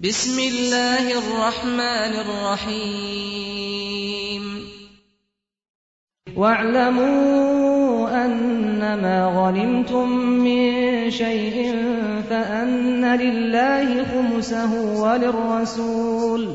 بسم الله الرحمن الرحيم. واعلموا أنما غنمتم من شيء فأن لله خمسه وللرسول.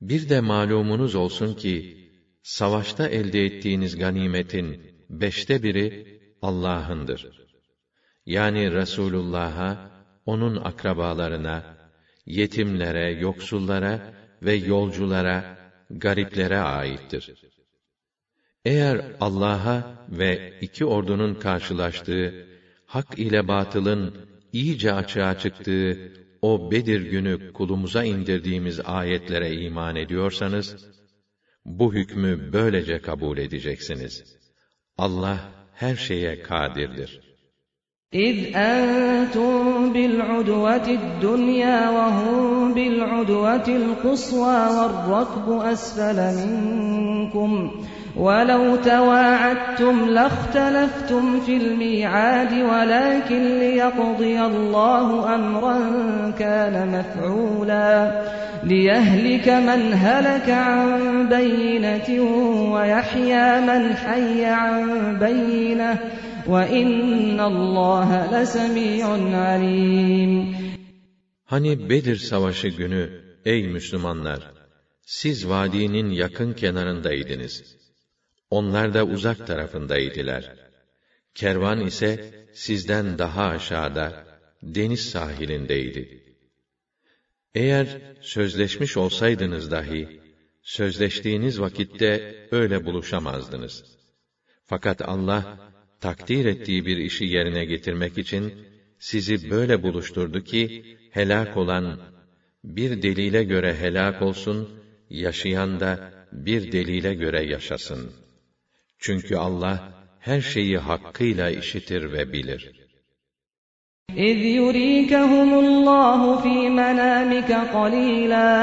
Bir de malumunuz olsun ki, savaşta elde ettiğiniz ganimetin beşte biri Allah'ındır. Yani Resulullah'a, onun akrabalarına, yetimlere, yoksullara ve yolculara, gariplere aittir. Eğer Allah'a ve iki ordunun karşılaştığı, hak ile batılın iyice açığa çıktığı o Bedir günü kulumuza indirdiğimiz ayetlere iman ediyorsanız, bu hükmü böylece kabul edeceksiniz. Allah her şeye kadirdir. إذ أنتم بالعدوة الدنيا وهم بالعدوة القصوى والركب أسفل منكم ولو تواعدتم لاختلفتم في الميعاد ولكن ليقضي الله أمرا كان مفعولا ليهلك من هلك عن بينة ويحيى من حي عن بينة وَإِنَّ اللّٰهَ لَسَمِيعٌ عَلِيمٌ Hani Bedir Savaşı günü, ey Müslümanlar! Siz vadinin yakın kenarındaydınız. Onlar da uzak tarafındaydılar. Kervan ise sizden daha aşağıda, deniz sahilindeydi. Eğer sözleşmiş olsaydınız dahi, sözleştiğiniz vakitte öyle buluşamazdınız. Fakat Allah, takdir ettiği bir işi yerine getirmek için sizi böyle buluşturdu ki helak olan bir delile göre helak olsun, yaşayan da bir delile göre yaşasın. Çünkü Allah her şeyi hakkıyla işitir ve bilir. إذ يريكهم الله في منامك قليلا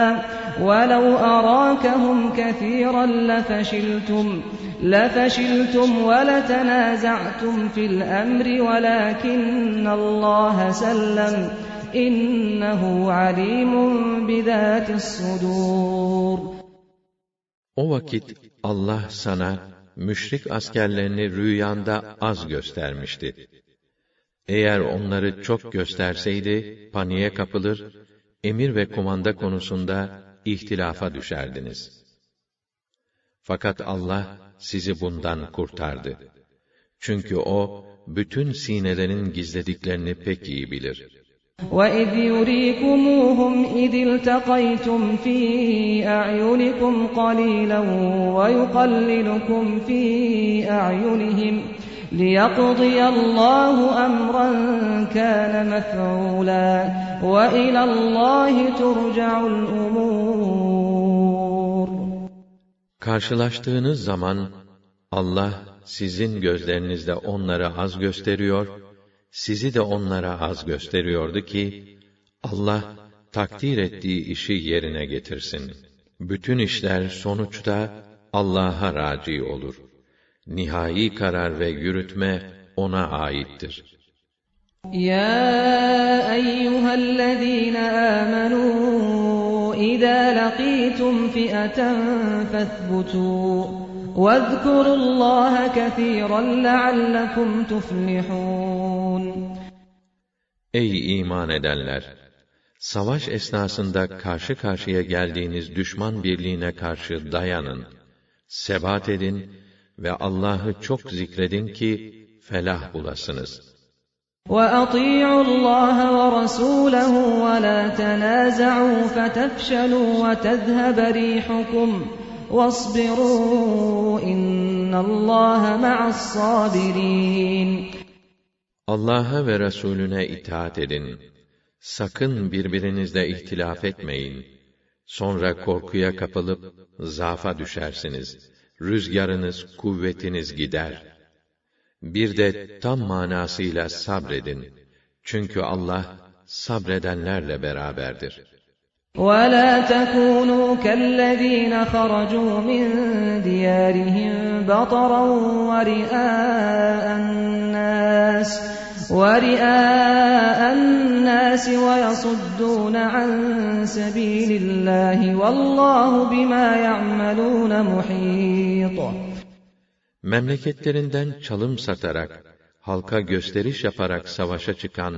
ولو أراكهم كثيرا لفشلتم لفشلتم ولتنازعتم في الأمر ولكن الله سلم إنه عليم بذات الصدور O vakit Allah sana müşrik askerlerini rüyanda az göstermişti. Eğer onları çok gösterseydi paniğe kapılır, emir ve kumanda konusunda ihtilafa düşerdiniz. Fakat Allah sizi bundan kurtardı. Çünkü o bütün sinelerin gizlediklerini pek iyi bilir. وَإِذْ يُرِيكُمُوهُمْ إِذِ الْتَقَيْتُمْ فِي أَعْيُنِكُمْ قَلِيلًا وَيُقَلِّلُكُمْ فِي أَعْيُنِهِمْ لِيَقْضِيَ اللَّهُ أَمْرًا كَانَ مَفْعُولًا وَإِلَى اللَّهِ تُرْجَعُ الْأُمُورُ Karşılaştığınız zaman Allah sizin gözlerinizde onları az gösteriyor, sizi de onlara az gösteriyordu ki Allah takdir ettiği işi yerine getirsin. Bütün işler sonuçta Allah'a raci olur. Nihai karar ve yürütme ona aittir. يا أيها الذين آمنوا إذا لقيتم فئة فاثبتوا واذكروا الله كثيرا لعلكم تفلحون Ey iman edenler! Savaş esnasında karşı karşıya geldiğiniz düşman birliğine karşı dayanın, sebat edin ve Allah'ı çok zikredin ki felah bulasınız. وأطيعوا الله ورسوله ولا تنازعوا فتفشلوا وتذهب ريحكم واصبروا إن الله مع الصابرين Allah'a ve Resulüne itaat edin. Sakın birbirinizle ihtilaf etmeyin. Sonra korkuya kapılıp zaafa düşersiniz. Rüzgarınız, kuvvetiniz gider. Bir de tam manasıyla sabredin. Çünkü Allah sabredenlerle beraberdir. ولا تكونوا كالذين خرجوا من ديارهم بطرا ورئاء الناس ورئاء الناس ويصدون عن سبيل الله والله بما يعملون محيط Memleketlerinden çalım satarak, halka gösteriş yaparak savaşa çıkan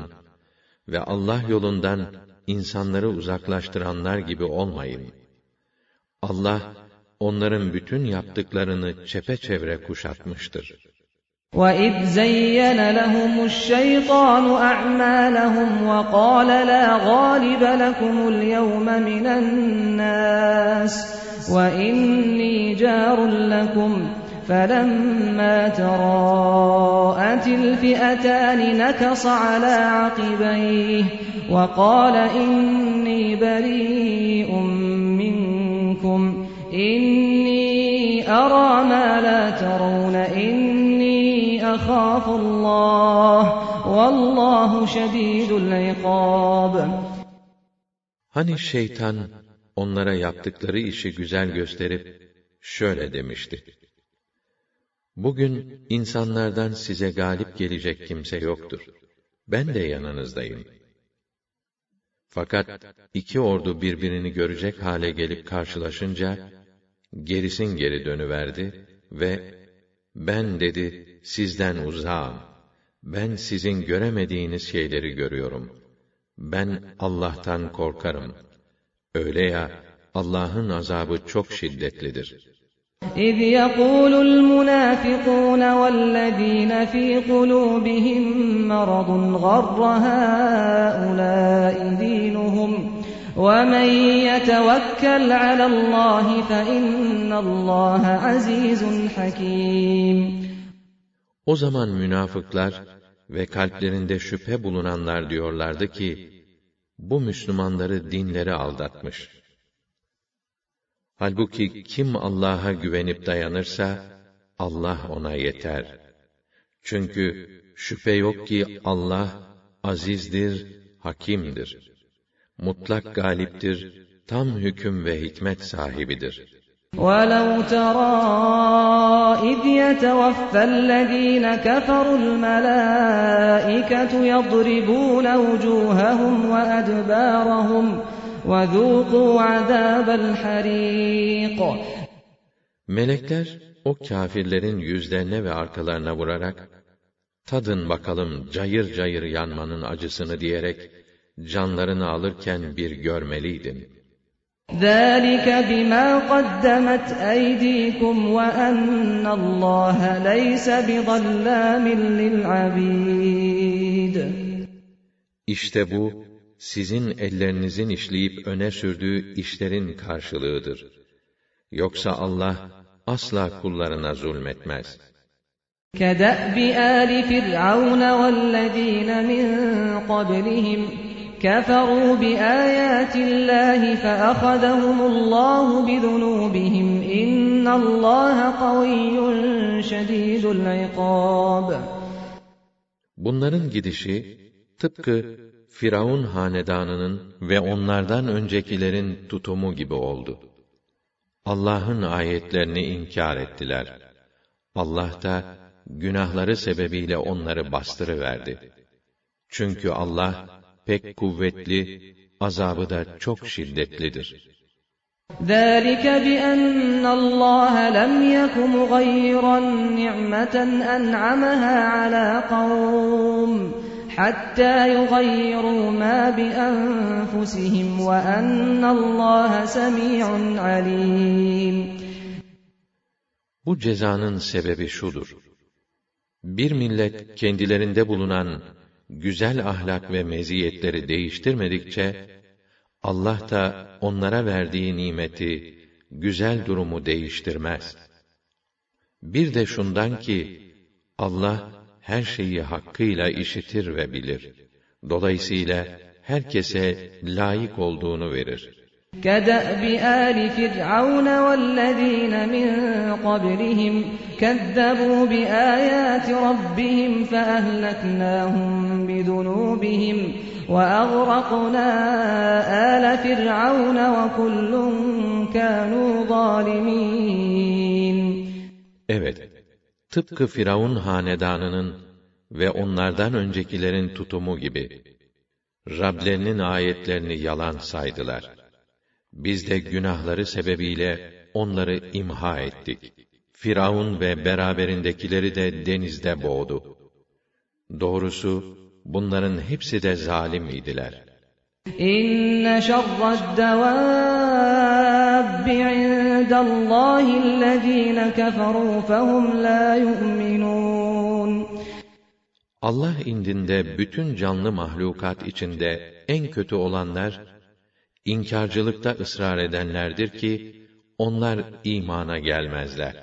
ve Allah yolundan insanları uzaklaştıranlar gibi olmayın. Allah, onların bütün yaptıklarını çepeçevre kuşatmıştır. وَإِذْ زَيَّنَ لَهُمُ الشَّيْطَانُ أَعْمَالَهُمْ وَقَالَ لَا غَالِبَ لَكُمُ الْيَوْمَ مِنَ النَّاسِ وَإِنِّي جَارٌ لَكُمْ فَلَمَّا تَرَاءَتِ الْفِئَتَانِ نَكَصَ عَلَى عَقِبَيْهِ وَقَالَ إِنِّي بَرِيءٌ مِّنكُمْ إِنِّي أَرَىٰ مَا لَا تَرَوْنَ إِنِّي أَخَافُ اللَّهَ وَاللّٰهُ شَدِيدُ الْعِقَابِ Hani şeytan onlara yaptıkları işi güzel gösterip şöyle demişti. Bugün insanlardan size galip gelecek kimse yoktur. Ben de yanınızdayım. Fakat iki ordu birbirini görecek hale gelip karşılaşınca gerisin geri dönüverdi ve ben dedi sizden uzağım. Ben sizin göremediğiniz şeyleri görüyorum. Ben Allah'tan korkarım. Öyle ya Allah'ın azabı çok şiddetlidir. إذ يقول المنافقون والذين في قلوبهم مرض غر هؤلاء دينهم ومن يتوكل على الله فإن الله عزيز حكيم O zaman münafıklar ve kalplerinde şüphe bulunanlar diyorlardı ki, bu Müslümanları dinleri aldatmış. Halbuki kim Allah'a güvenip dayanırsa, Allah ona yeter. Çünkü şüphe yok ki Allah azizdir, hakimdir. Mutlak galiptir, tam hüküm ve hikmet sahibidir. ولو ترى إذ يتوفى الذين كفروا الملائكة يضربون وجوههم وأدبارهم وَذُوقُوا عَذَابَ الْحَرِيقِ Melekler, o kâfirlerin yüzlerine ve arkalarına vurarak, tadın bakalım cayır cayır yanmanın acısını diyerek, canlarını alırken bir görmeliydin. ذَٰلِكَ بِمَا قَدَّمَتْ أَيْدِيكُمْ وَأَنَّ اللّٰهَ لَيْسَ بِظَلَّامٍ لِلْعَبِيدِ İşte bu, sizin ellerinizin işleyip öne sürdüğü işlerin karşılığıdır. Yoksa Allah asla kullarına zulmetmez. كَدَأْبِ آلِ فِرْعَوْنَ وَالَّذ۪ينَ مِنْ قَبْلِهِمْ كَفَرُوا بِآيَاتِ اللّٰهِ فَأَخَذَهُمُ اللّٰهُ بِذُنُوبِهِمْ اِنَّ اللّٰهَ قَوِيٌّ شَد۪يدُ الْعِقَابِ Bunların gidişi, tıpkı Firavun hanedanının ve onlardan öncekilerin tutumu gibi oldu. Allah'ın ayetlerini inkar ettiler. Allah da günahları sebebiyle onları bastırıverdi. Çünkü Allah pek kuvvetli, azabı da çok şiddetlidir. ذَٰلِكَ بِأَنَّ اللّٰهَ لَمْ يَكُ مُغَيِّرًا نِعْمَةً أَنْعَمَهَا عَلَى قَوْمٍ حَتَّى يُغَيِّرُوا مَا بِأَنفُسِهِمْ وَأَنَّ اللّٰهَ سَمِيعٌ عَلِيمٌ Bu cezanın sebebi şudur. Bir millet kendilerinde bulunan güzel ahlak ve meziyetleri değiştirmedikçe, Allah da onlara verdiği nimeti, güzel durumu değiştirmez. Bir de şundan ki, Allah her şeyi hakkıyla işitir ve bilir. Dolayısıyla herkese layık olduğunu verir. كدأب آل فرعون والذين من قبلهم كذبوا بآيات ربهم فأهلكناهم بذنوبهم وأغرقنا آل فرعون وكل كانوا ظالمين Evet, tıpkı Firavun hanedanının ve onlardan öncekilerin tutumu gibi, Rablerinin ayetlerini yalan saydılar. Biz de günahları sebebiyle onları imha ettik. Firavun ve beraberindekileri de denizde boğdu. Doğrusu, bunların hepsi de zalim idiler. İnne şerred devâbbi indallâhillezîne keferû fehum lâ yu'minûn. Allah indinde bütün canlı mahlukat içinde en kötü olanlar, inkarcılıkta ısrar edenlerdir ki, onlar imana gelmezler.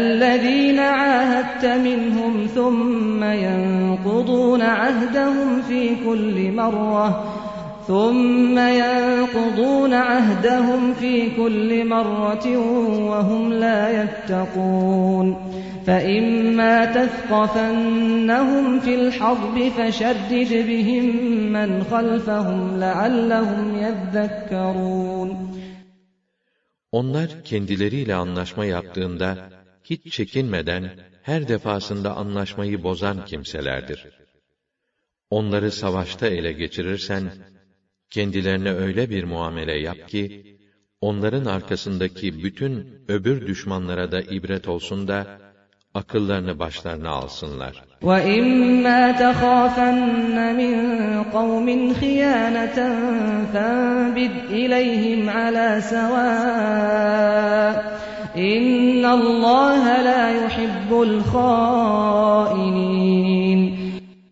الذين عاهدت منهم ثم ينقضون عهدهم في كل مرة ثم ينقضون عهدهم في كل مرة وهم لا يتقون فإما تثقفنهم في الحرب فشدد بهم من خلفهم لعلهم يذكرون Onlar kendileriyle anlaşma yaptığında hiç çekinmeden her defasında anlaşmayı bozan kimselerdir. Onları savaşta ele geçirirsen kendilerine öyle bir muamele yap ki onların arkasındaki bütün öbür düşmanlara da ibret olsun da akıllarını başlarına alsınlar. وَإِمَّا تَخَافَنَّ مِنْ قَوْمٍ خِيَانَةً فَانبِذْ إِلَيْهِمْ عَلَى سَوَاءٍ إِنَّ اللَّهَ لَا يُحِبُّ الْخَائِنِينَ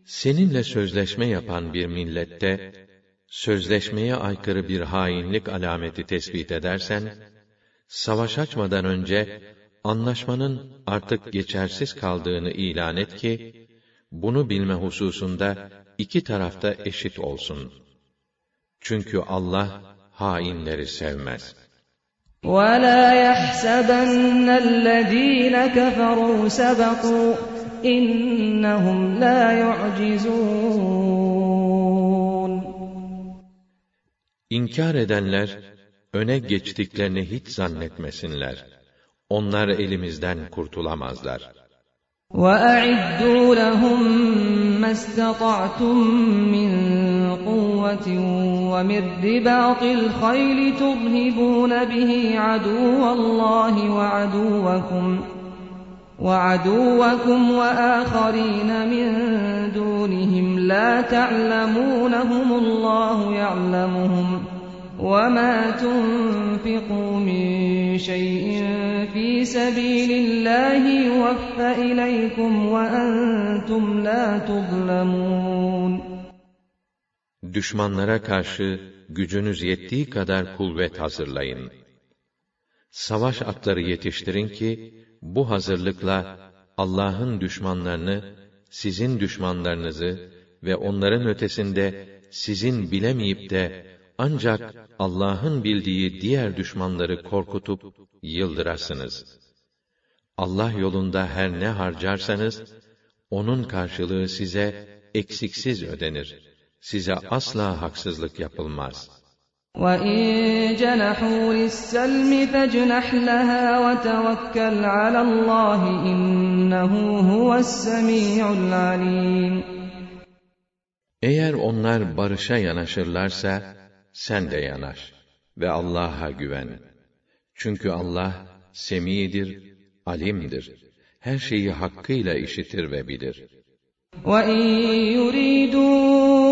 Seninle sözleşme yapan bir millette, sözleşmeye aykırı bir hainlik alameti tespit edersen, savaş açmadan önce, anlaşmanın artık geçersiz kaldığını ilan et ki, bunu bilme hususunda iki tarafta eşit olsun. Çünkü Allah hainleri sevmez. وَلَا يَحْسَبَنَّ الَّذ۪ينَ كَفَرُوا سَبَقُوا اِنَّهُمْ لَا يُعْجِزُونَ İnkar edenler, öne geçtiklerini hiç zannetmesinler. Onlar elimizden kurtulamazlar. وَأَعِدُّوا لَهُم مَّا اسْتَطَعْتُم مِّن قُوَّةٍ وَمِن رِّبَاطِ الْخَيْلِ تُرْهِبُونَ بِهِ عَدُوَّ اللَّهِ وَعَدُوَّكُمْ وَعَدُوَّكُمْ وَآخَرِينَ مِن دُونِهِمْ لَا تَعْلَمُونَهُمُ اللَّهُ يَعْلَمُهُمْ ۚ وَمَا تُنفِقُوا مِن شَيْءٍ فِي سَبِيلِ اللَّهِ يُوَفَّ إِلَيْكُمْ وَأَنتُمْ لَا تُظْلَمُونَ Düşmanlara karşı gücünüz yettiği kadar kuvvet hazırlayın. Savaş atları yetiştirin ki, bu hazırlıkla Allah'ın düşmanlarını, sizin düşmanlarınızı ve onların ötesinde sizin bilemeyip de ancak Allah'ın bildiği diğer düşmanları korkutup yıldırasınız. Allah yolunda her ne harcarsanız, onun karşılığı size eksiksiz ödenir. Size asla haksızlık yapılmaz. وَإِن جَنَحُوا لِلسَّلْمِ فَاجْنَحْ لَهَا وَتَوَكَّلْ عَلَى اللّٰهِ إِنَّهُ هُوَ السَّمِيعُ الْعَلِيمُ Eğer onlar barışa yanaşırlarsa, sen de yanaş ve Allah'a güven. Çünkü Allah, semidir, alimdir. Her şeyi hakkıyla işitir ve bilir. وَإِن يُرِيدُوا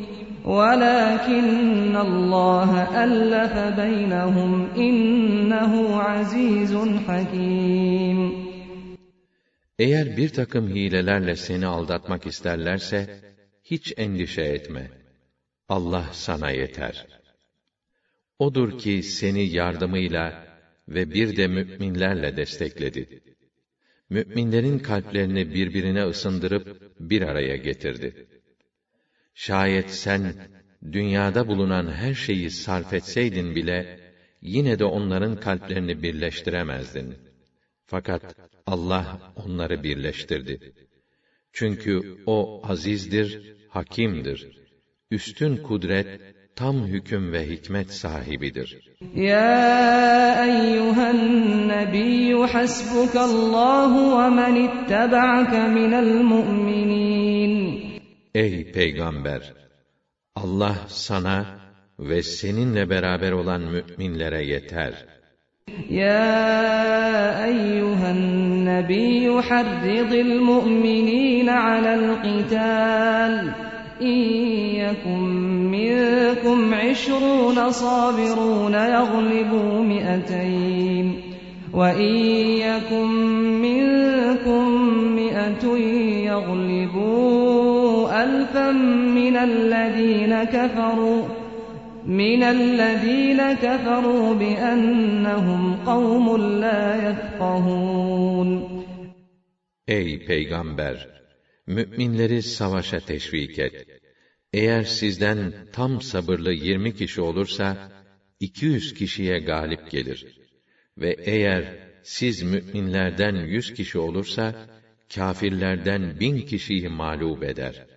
وَلَكِنَّ اللَّهَ أَلَّفَ بَيْنَهُمْ إِنَّهُ عَزِيزٌ حَكِيمٌ Eğer bir takım hilelerle seni aldatmak isterlerse, hiç endişe etme. Allah sana yeter. Odur ki seni yardımıyla ve bir de müminlerle destekledi. Müminlerin kalplerini birbirine ısındırıp bir araya getirdi. Şayet sen dünyada bulunan her şeyi sarf etseydin bile yine de onların kalplerini birleştiremezdin. Fakat Allah onları birleştirdi. Çünkü o azizdir, hakimdir. Üstün kudret, tam hüküm ve hikmet sahibidir. Ya eyyühen nebiyyü hasbukallahu ve men ittaba'ke minel mu'minin. Ey peygamber! Allah sana ve seninle beraber olan müminlere yeter. يا أيها النبي حرض المؤمنين على القتال إن يكن منكم عشرون صابرون يغلبوا مئتين وإن يكن منكم مئة يغلبوا ألفا من الذين كفروا من الذين كفروا بأنهم قوم لا يفقهون Ey peygamber! Müminleri savaşa teşvik et. Eğer sizden tam sabırlı yirmi kişi olursa, iki yüz kişiye galip gelir. Ve eğer siz müminlerden yüz kişi olursa, kâfirlerden bin kişiyi mağlup eder.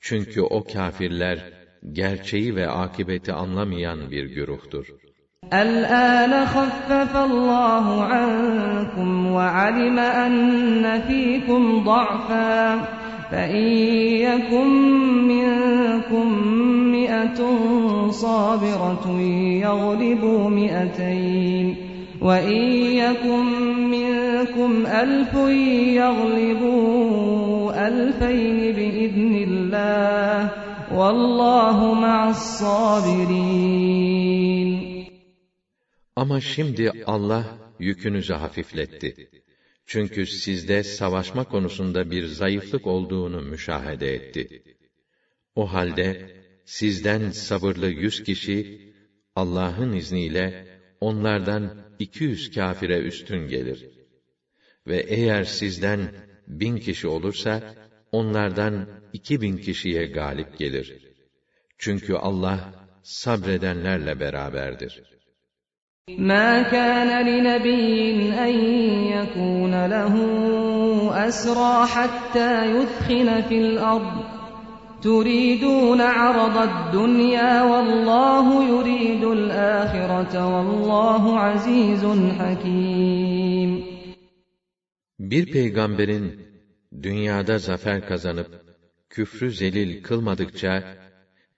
Çünkü o kâfirler, gerçeği ve akibeti anlamayan bir güruhtur. الآن خفف الله عنكم وعلم أن فيكم ضعفا فإن يكن منكم مئة صابرة يغلبوا مئتين وإن يكن منكم ألف يغلبوا ألفين بإذن الله والله مع الصابرين Ama şimdi Allah yükünüzü hafifletti. Çünkü sizde savaşma konusunda bir zayıflık olduğunu müşahede etti. O halde sizden sabırlı yüz kişi Allah'ın izniyle onlardan iki yüz kâfire üstün gelir. Ve eğer sizden bin kişi olursa onlardan iki bin kişiye galip gelir. Çünkü Allah sabredenlerle beraberdir. ما كان لنبي أن يكون له أسرى حتى يثخن في الأرض تريدون عرض الدنيا والله يريد الآخرة والله عزيز حكيم Bir peygamberin dünyada zafer kazanıp küfrü zelil kılmadıkça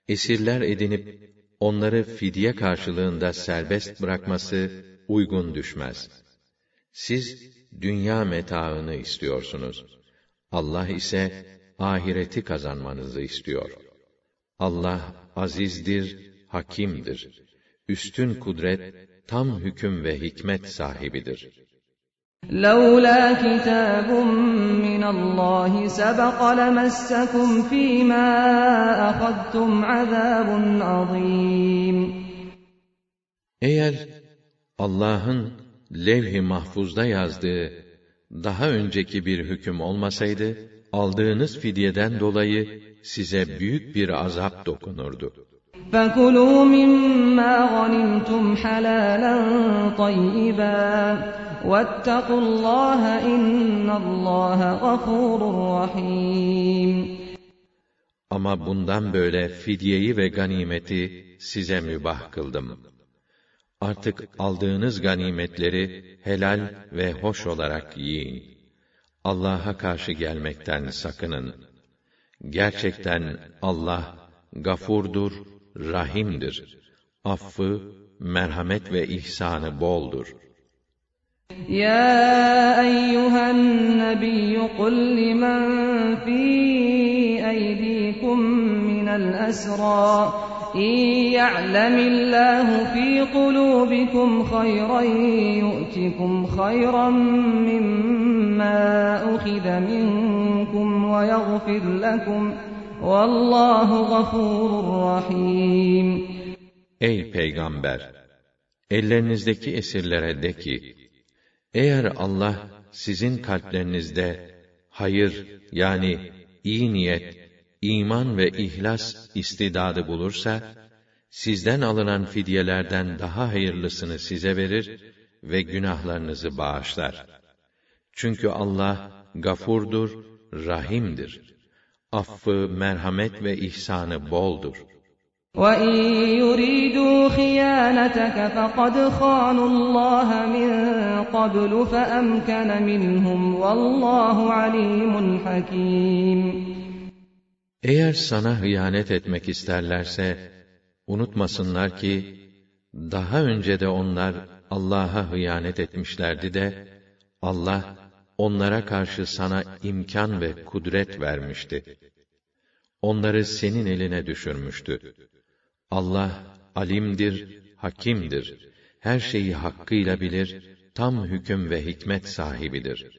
esirler edinip onları fidye karşılığında serbest bırakması uygun düşmez. Siz dünya metaını istiyorsunuz. Allah ise ahireti kazanmanızı istiyor. Allah azizdir, hakimdir. Üstün kudret, tam hüküm ve hikmet sahibidir. لولا كتاب من الله سبق لمسكم فيما أخذتم عذاب عظيم Eğer Allah'ın levh-i mahfuzda yazdığı daha önceki bir hüküm olmasaydı, aldığınız fidyeden dolayı size büyük bir azap dokunurdu. فكلوا مما غنمتم حلالا طيبا واتقوا الله إن الله غفور رحيم Ama bundan böyle fidyeyi ve ganimeti size mübah kıldım. Artık aldığınız ganimetleri helal ve hoş olarak yiyin. Allah'a karşı gelmekten sakının. Gerçekten Allah gafurdur, rahimdir. Affı, merhamet ve ihsanı boldur. Ya eyyühen nebiyyü kul limen fî eydikum minel esrâ إن يعلم الله في قلوبكم خيرا يؤتكم خيرا مما أخذ منكم ويغفر لكم والله غفور رحيم Ey peygamber! Ellerinizdeki esirlere de ki, eğer Allah sizin kalplerinizde hayır yani iyi niyet, iman ve ihlas istidadı bulursa, sizden alınan fidyelerden daha hayırlısını size verir ve günahlarınızı bağışlar. Çünkü Allah gafurdur, rahimdir. Affı, merhamet ve ihsanı boldur. وَإِن يُرِيدُوا خِيَانَتَكَ فَقَدْ خَانُوا اللَّهَ مِن قَبْلُ فَأَمْكَنَ مِنْهُمْ وَاللّٰهُ عَلِيمٌ حَكِيمٌ eğer sana hıyanet etmek isterlerse, unutmasınlar ki, daha önce de onlar Allah'a hıyanet etmişlerdi de, Allah, onlara karşı sana imkan ve kudret vermişti. Onları senin eline düşürmüştü. Allah, alimdir, hakimdir. Her şeyi hakkıyla bilir, tam hüküm ve hikmet sahibidir.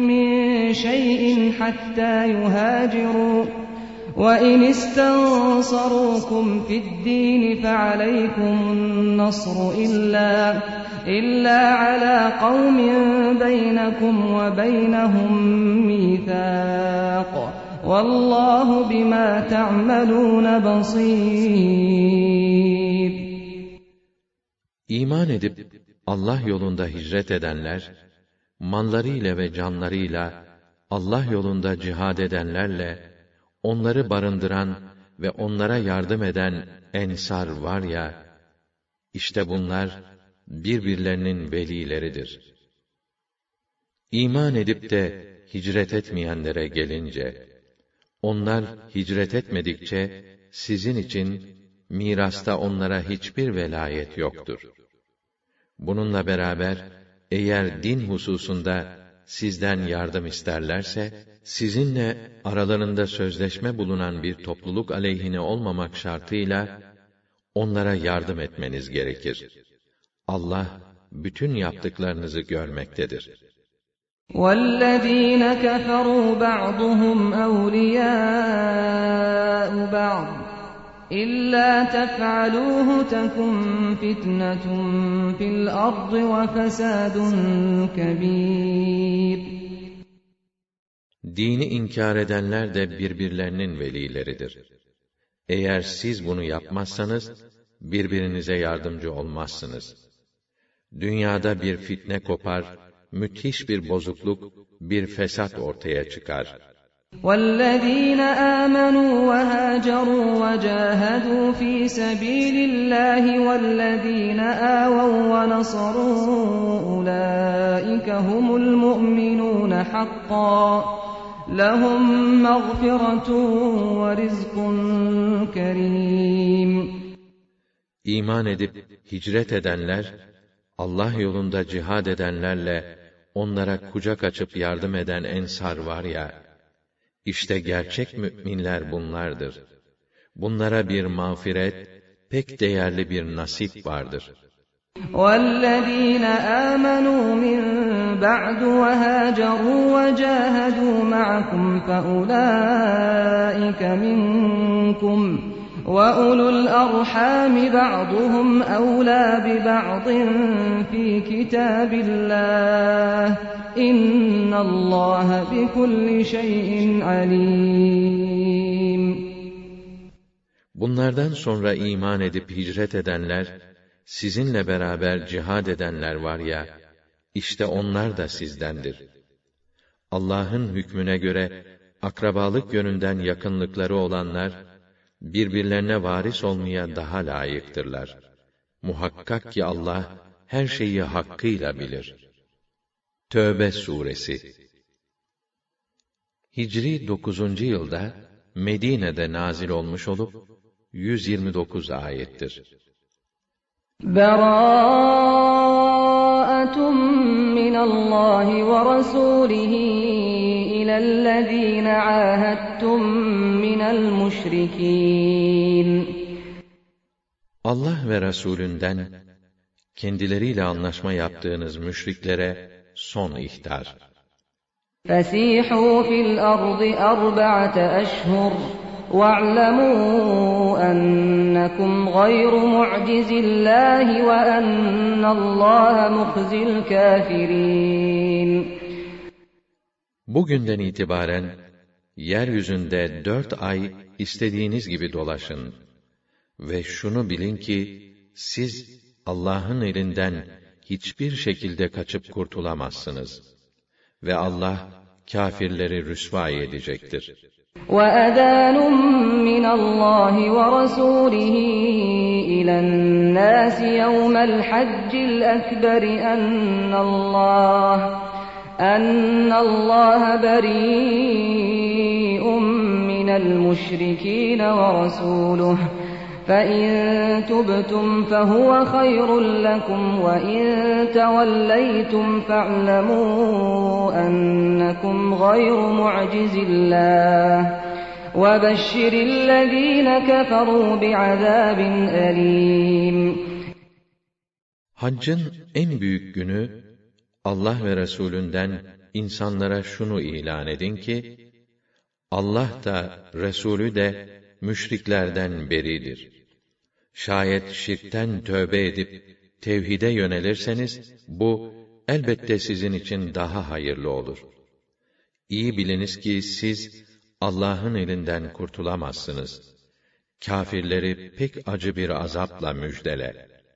شيء حتى يهاجروا وإن استنصروكم في الدين فعليكم النصر إلا إلا على قوم بينكم وبينهم ميثاق والله بما تعملون بصير İman edip Allah yolunda hicret edenler, mallarıyla ve canlarıyla Allah yolunda cihad edenlerle, onları barındıran ve onlara yardım eden ensar var ya, işte bunlar birbirlerinin velileridir. İman edip de hicret etmeyenlere gelince, onlar hicret etmedikçe sizin için mirasta onlara hiçbir velayet yoktur. Bununla beraber eğer din hususunda sizden yardım isterlerse sizinle aralarında sözleşme bulunan bir topluluk aleyhine olmamak şartıyla onlara yardım etmeniz gerekir. Allah bütün yaptıklarınızı görmektedir. والذين كفروا بعضهم أولياء بعض İlla tef'aluhu tekun fitnetun fil ardı ve fesadun kebir. Dini inkar edenler de birbirlerinin velileridir. Eğer siz bunu yapmazsanız, birbirinize yardımcı olmazsınız. Dünyada bir fitne kopar, müthiş bir bozukluk, bir fesat ortaya çıkar.'' والذين آمنوا وهاجروا وجاهدوا في سبيل الله والذين آووا ونصروا أولئك هم المؤمنون حقا لهم مغفرة ورزق كريم İman edip hicret edenler, Allah yolunda cihad edenlerle onlara kucak açıp yardım eden ensar var ya, işte gerçek müminler bunlardır. Bunlara bir mağfiret, pek değerli bir nasip vardır. والذين آمنوا من بعد وهاجروا وجاهدوا معكم فأولئك منكم وأولو الأرحام بعضهم أولى ببعض في كتاب الله إن الله بكل شيء عليم Bunlardan sonra iman edip hicret edenler, sizinle beraber cihad edenler var ya, işte onlar da sizdendir. Allah'ın hükmüne göre, akrabalık yönünden yakınlıkları olanlar, birbirlerine varis olmaya daha layıktırlar. Muhakkak ki Allah her şeyi hakkıyla bilir. Tövbe suresi Hicri 9. yılda Medine'de nazil olmuş olup 129 ayettir. Berâ'atun minallahi ve الذين عاهدتم من المشركين الله ve Resulünden kendileriyle anlaşma yaptığınız müşriklere son ihtar. فسيحوا في الأرض أربعة أشهر واعلموا أنكم غير معجز الله وأن الله مخزي الكافرين Bugünden itibaren yeryüzünde dört ay istediğiniz gibi dolaşın. Ve şunu bilin ki, siz Allah'ın elinden hiçbir şekilde kaçıp kurtulamazsınız. Ve Allah, kâfirleri rüsvâ edecektir. وَأَذَانٌ مِّنَ اللّٰهِ وَرَسُولِهِ إِلَى النَّاسِ يَوْمَ الْحَجِّ الْأَكْبَرِ أَنَّ اللّٰهَ أَنَّ اللّٰهَ بَرِيءٌ مِّنَ الْمُشْرِكِينَ وَرَسُولُهُ. فَإِن تُبْتُمْ فَهُوَ خَيْرٌ لَّكُمْ وَإِن تَوَلَّيْتُمْ فَاعْلَمُوا أَنَّكُمْ غَيْرُ مُعْجِزِ اللَّهِ. وَبَشِّرِ الَّذِينَ كَفَرُوا بِعَذَابٍ أَلِيمٍ. Haccın en büyük günü, Allah ve Resulünden insanlara şunu ilan edin ki, Allah da, Resulü de, müşriklerden beridir. Şayet şirkten tövbe edip tevhide yönelirseniz bu elbette sizin için daha hayırlı olur. İyi biliniz ki siz Allah'ın elinden kurtulamazsınız. Kafirleri pek acı bir azapla müjdele.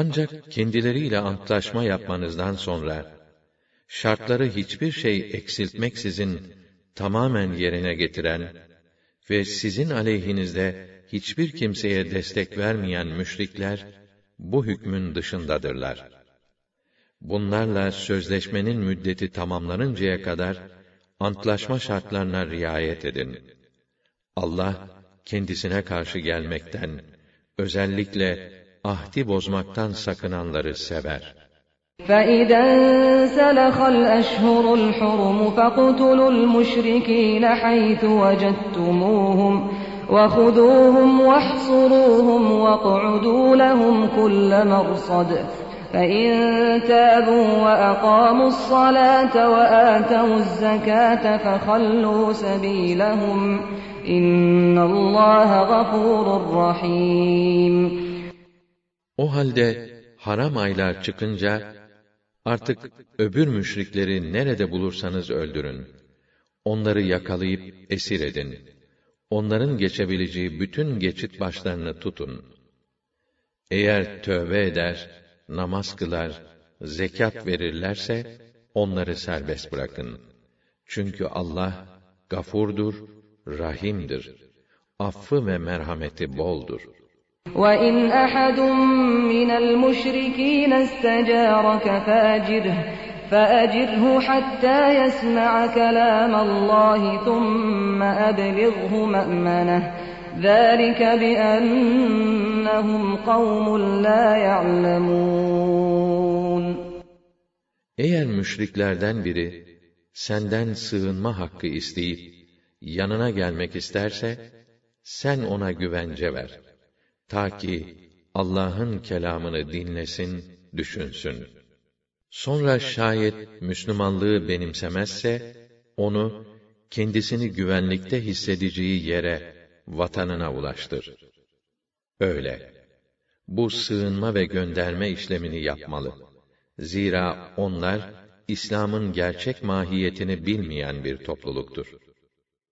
Ancak kendileriyle antlaşma yapmanızdan sonra, şartları hiçbir şey eksiltmeksizin tamamen yerine getiren ve sizin aleyhinizde hiçbir kimseye destek vermeyen müşrikler, bu hükmün dışındadırlar. Bunlarla sözleşmenin müddeti tamamlanıncaya kadar, antlaşma şartlarına riayet edin. Allah, kendisine karşı gelmekten, özellikle ahdi bozmaktan sakınanları sever. فَإِذَا انْسَلَخَ الْأَشْهُرُ الْحُرُمُ فَاقْتُلُوا الْمُشْرِكِينَ حَيْثُ وَجَدتُّمُوهُمْ وَخُذُوهُمْ وَاحْصُرُوهُمْ وَاقْعُدُوا لَهُمْ كُلَّ مَرْصَدٍ فَإِن تَابُوا وَأَقَامُوا الصَّلَاةَ وَآتَوُا الزَّكَاةَ فَخَلُّوا سَبِيلَهُمْ إِنَّ اللّٰهَ غَفُورٌ رَّحِيمٌ O halde haram aylar çıkınca artık öbür müşrikleri nerede bulursanız öldürün. Onları yakalayıp esir edin. Onların geçebileceği bütün geçit başlarını tutun. Eğer tövbe eder, namaz kılar, zekat verirlerse onları serbest bırakın. Çünkü Allah gafurdur, rahimdir. Affı ve merhameti boldur. وَإِنْ أَحَدٌ مِّنَ الْمُشْرِكِينَ اسْتَجَارَكَ فَأَجِرْهُ فَأَجِرْهُ حَتَّى يَسْمَعَ كَلَامَ اللّٰهِ ثُمَّ أَبْلِغْهُ مَأْمَنَهُ ذَٰلِكَ بِأَنَّهُمْ قَوْمٌ لَا يَعْلَمُونَ Eğer müşriklerden biri senden sığınma hakkı isteyip yanına gelmek isterse sen ona güvence ver. Ta ki Allah'ın kelamını dinlesin, düşünsün. Sonra şayet Müslümanlığı benimsemezse, onu kendisini güvenlikte hissedeceği yere, vatanına ulaştır. Öyle. bu sığınma ve gönderme işlemini yapmalı. Zira onlar İslam'ın gerçek mahiyetini bilmeyen bir topluluktur.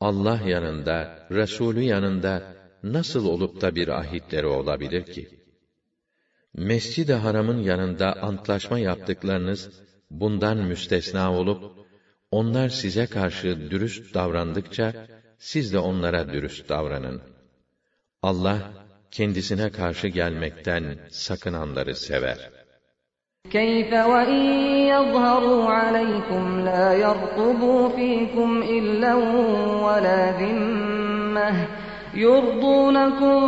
Allah yanında, Resulü yanında nasıl olup da bir ahitleri olabilir ki? Mescid-i Haram'ın yanında antlaşma yaptıklarınız bundan müstesna olup onlar size karşı dürüst davrandıkça siz de onlara dürüst davranın. Allah kendisine karşı gelmekten sakınanları sever. كيف وإن يظهروا عليكم لا يرقبوا فيكم إلا ولا ذمة يرضونكم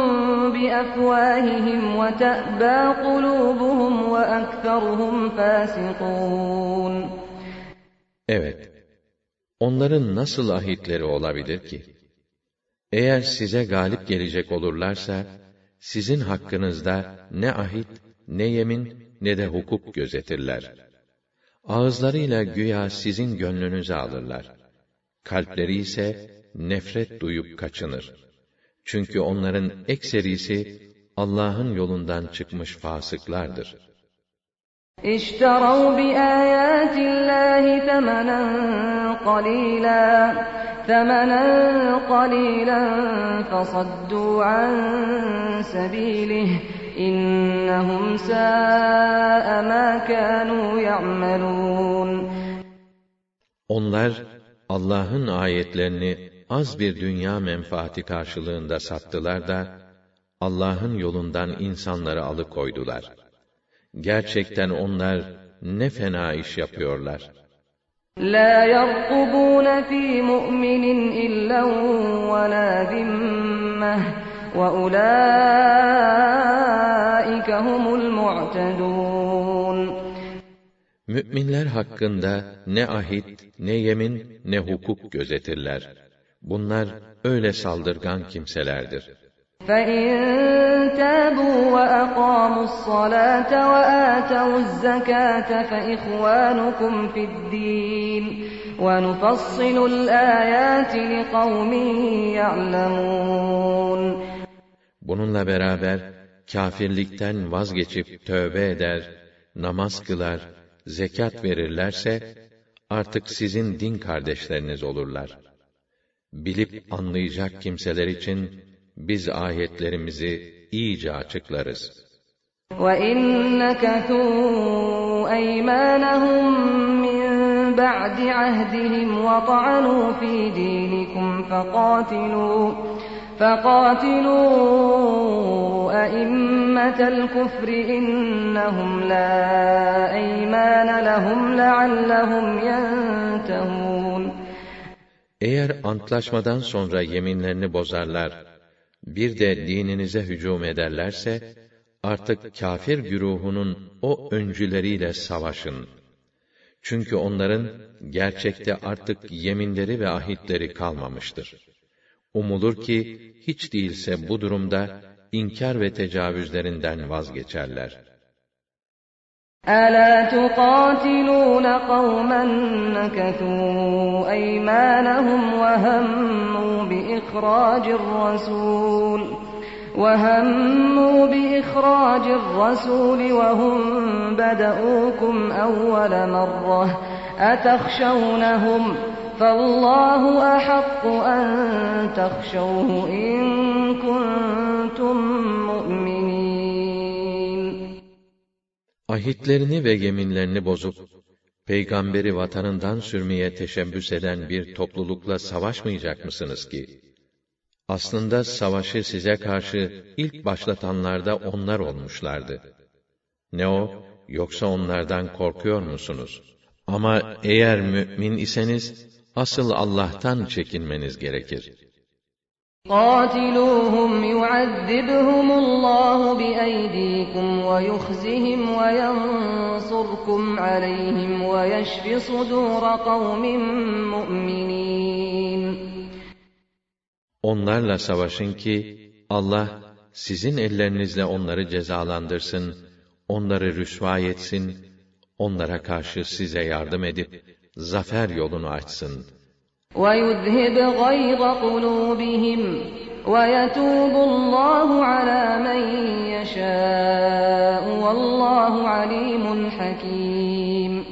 بأفواههم وتأبى قلوبهم وأكثرهم فاسقون Evet, onların nasıl ahitleri olabilir ki? Eğer size galip gelecek olurlarsa, sizin hakkınızda ne ahit, ne yemin, ne de hukuk gözetirler. Ağızlarıyla güya sizin gönlünüzü alırlar. Kalpleri ise nefret duyup kaçınır. Çünkü onların ekserisi Allah'ın yolundan çıkmış fasıklardır. اشتروا بآيات الله ثمنا قليلا ثمنا قليلا فصدوا عن سبيله İnnehum sâ'e mâ kânû ya'melûn. Onlar Allah'ın ayetlerini az bir dünya menfaati karşılığında sattılar da Allah'ın yolundan insanları alıkoydular. Gerçekten onlar ne fena iş yapıyorlar. La yarqubun fi mu'minin illa ve la وأولئك هم المعتدون Müminler hakkında ne ahit, ne yemin, ne hukuk gözetirler. Bunlar öyle saldırgan kimselerdir. فإن تابوا وأقاموا الصلاة وآتوا الزكاة فإخوانكم في الدين ونفصل الآيات لقوم يعلمون Bununla beraber kâfirlikten vazgeçip tövbe eder, namaz kılar, zekat verirlerse artık sizin din kardeşleriniz olurlar. Bilip anlayacak kimseler için biz ayetlerimizi iyice açıklarız. وَإِن نَكَثُوا أَيْمَانَهُم مِّن بَعْدِ عَهْدِهِمْ وَطَعَنُوا فِي دِينِكُمْ فَقَاتِلُوا فَقَاتِلُوا أَئِمَّةَ الْكُفْرِ إِنَّهُمْ لَا أَيْمَانَ لَهُمْ لَعَلَّهُمْ يَنْتَهُونَ Eğer antlaşmadan sonra yeminlerini bozarlar, bir de dininize hücum ederlerse, artık kâfir güruhunun o öncüleriyle savaşın. Çünkü onların gerçekte artık yeminleri ve ahitleri kalmamıştır. Umulur ki hiç değilse bu durumda inkar ve tecavüzlerinden vazgeçerler. ألا تقاتلون قوما نكثوا أيمانهم وهموا بإخراج الرسول وهموا بإخراج الرسول وهم بدؤوكم أول مرة أتخشونهم فالله أحق أن تخشوه إن كنتم مؤمنين Ahitlerini ve yeminlerini bozup, peygamberi vatanından sürmeye teşebbüs eden bir toplulukla savaşmayacak mısınız ki? Aslında savaşı size karşı ilk başlatanlarda onlar olmuşlardı. Ne o, yoksa onlardan korkuyor musunuz? Ama eğer mümin iseniz, asıl Allah'tan çekinmeniz gerekir. قاتلوهم يعذبهم الله بأيديكم ويخزهم وينصركم عليهم ويشف صدور قوم مؤمنين Onlarla savaşın ki Allah sizin ellerinizle onları cezalandırsın, onları rüsva etsin, onlara karşı size yardım edip zafer yolunu açsın. وَيُذْهِبْ غَيْظَ قُلُوبِهِمْ وَيَتُوبُ اللّٰهُ عَلَى مَنْ يَشَاءُ وَاللّٰهُ عَلِيمٌ حَكِيمٌ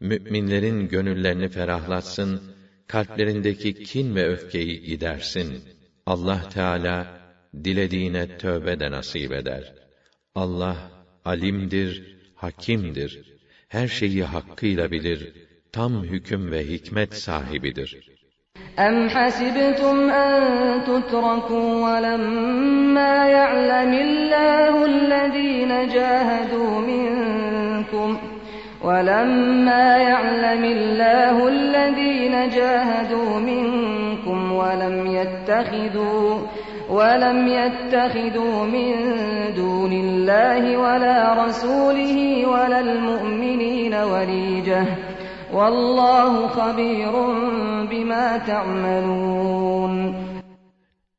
Müminlerin gönüllerini ferahlatsın, kalplerindeki kin ve öfkeyi gidersin. Allah Teala dilediğine tövbe de nasip eder. Allah alimdir, hakimdir. Her şeyi hakkıyla bilir. Tam hüküm ve hikmet sahibidir. أَمْ حَسِبْتُمْ أَن تُتْرَكُوا وَلَمَّا يَعْلَمِ اللَّهُ الَّذِينَ جَاهَدُوا مِنكُمْ وَلَمَّا يَعْلَمِ اللَّهُ الَّذِينَ جَاهَدُوا مِنكُمْ وَلَمْ يَتَّخِذُوا وَلَمْ يَتَّخِذُوا مِن دُونِ اللَّهِ وَلَا رَسُولِهِ وَلَا الْمُؤْمِنِينَ وَلِيجَةً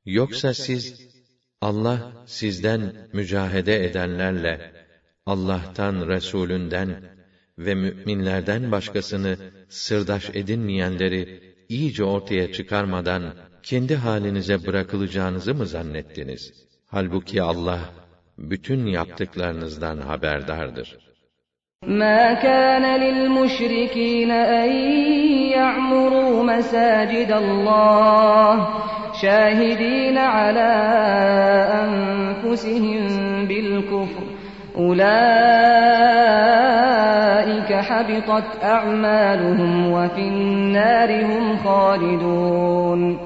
Yoksa siz Allah sizden mücahede edenlerle Allah'tan, Resulünden ve müminlerden başkasını sırdaş edinmeyenleri iyice ortaya çıkarmadan kendi halinize bırakılacağınızı mı zannettiniz? Halbuki Allah bütün yaptıklarınızdan haberdardır. مَا كَانَ لِلْمُشْرِكِينَ أَن يَعْمُرُوا مَسَاجِدَ اللَّهِ شَاهِدِينَ عَلَىٰ أَنفُسِهِم بِالْكُفْرِ أُولَٰئِكَ حَبِطَتْ أَعْمَالُهُمْ وَفِي النَّارِ هُمْ خَالِدُونَ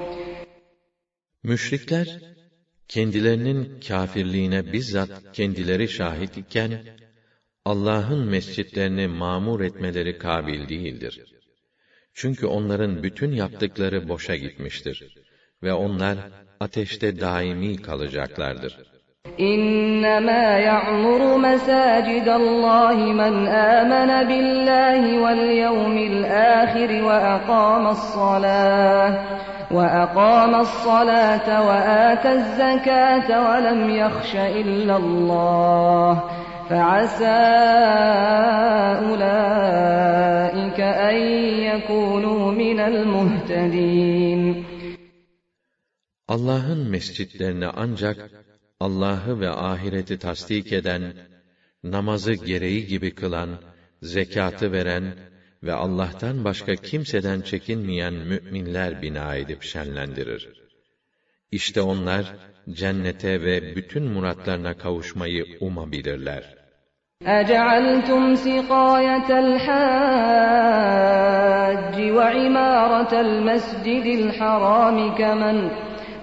Müşrikler, kendilerinin kâfirliğine bizzat kendileri şahit iken, Allah'ın mescitlerini mamur etmeleri kabil değildir. Çünkü onların bütün yaptıkları boşa gitmiştir. Ve onlar ateşte daimi kalacaklardır. إنما يعمر مساجد الله من آمن بالله واليوم الآخر وأقام الصلاة وأقام الصلاة وآتى الزكاة ولم يخش إلا الله فعسى أولئك أن يكونوا من المهتدين Allah'ın mescitlerini ancak Allah'ı ve ahireti tasdik eden, namazı gereği gibi kılan, zekatı veren ve Allah'tan başka kimseden çekinmeyen müminler bina edip şenlendirir. İşte onlar cennete ve bütün muratlarına kavuşmayı umabilirler. أجعلتم سقاية الحاج وعمارة المسجد الحرام كمن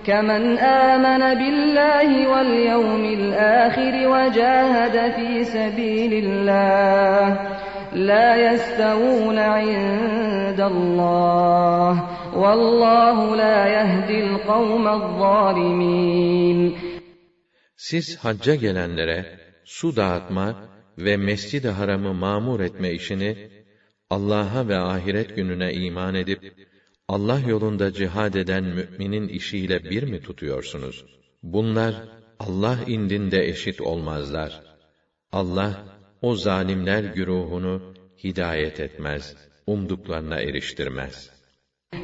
كمن آمن بالله واليوم الآخر وجاهد في سبيل الله. لا يستوون عند الله. والله لا يهدي القوم الظالمين. Siz hacca gelenlere su dağıtma ve mescid-i haramı mamur etme işini Allah'a ve ahiret gününe iman edip Allah yolunda cihad eden müminin işiyle bir mi tutuyorsunuz? Bunlar Allah indinde eşit olmazlar. Allah o zalimler güruhunu hidayet etmez, umduklarına eriştirmez.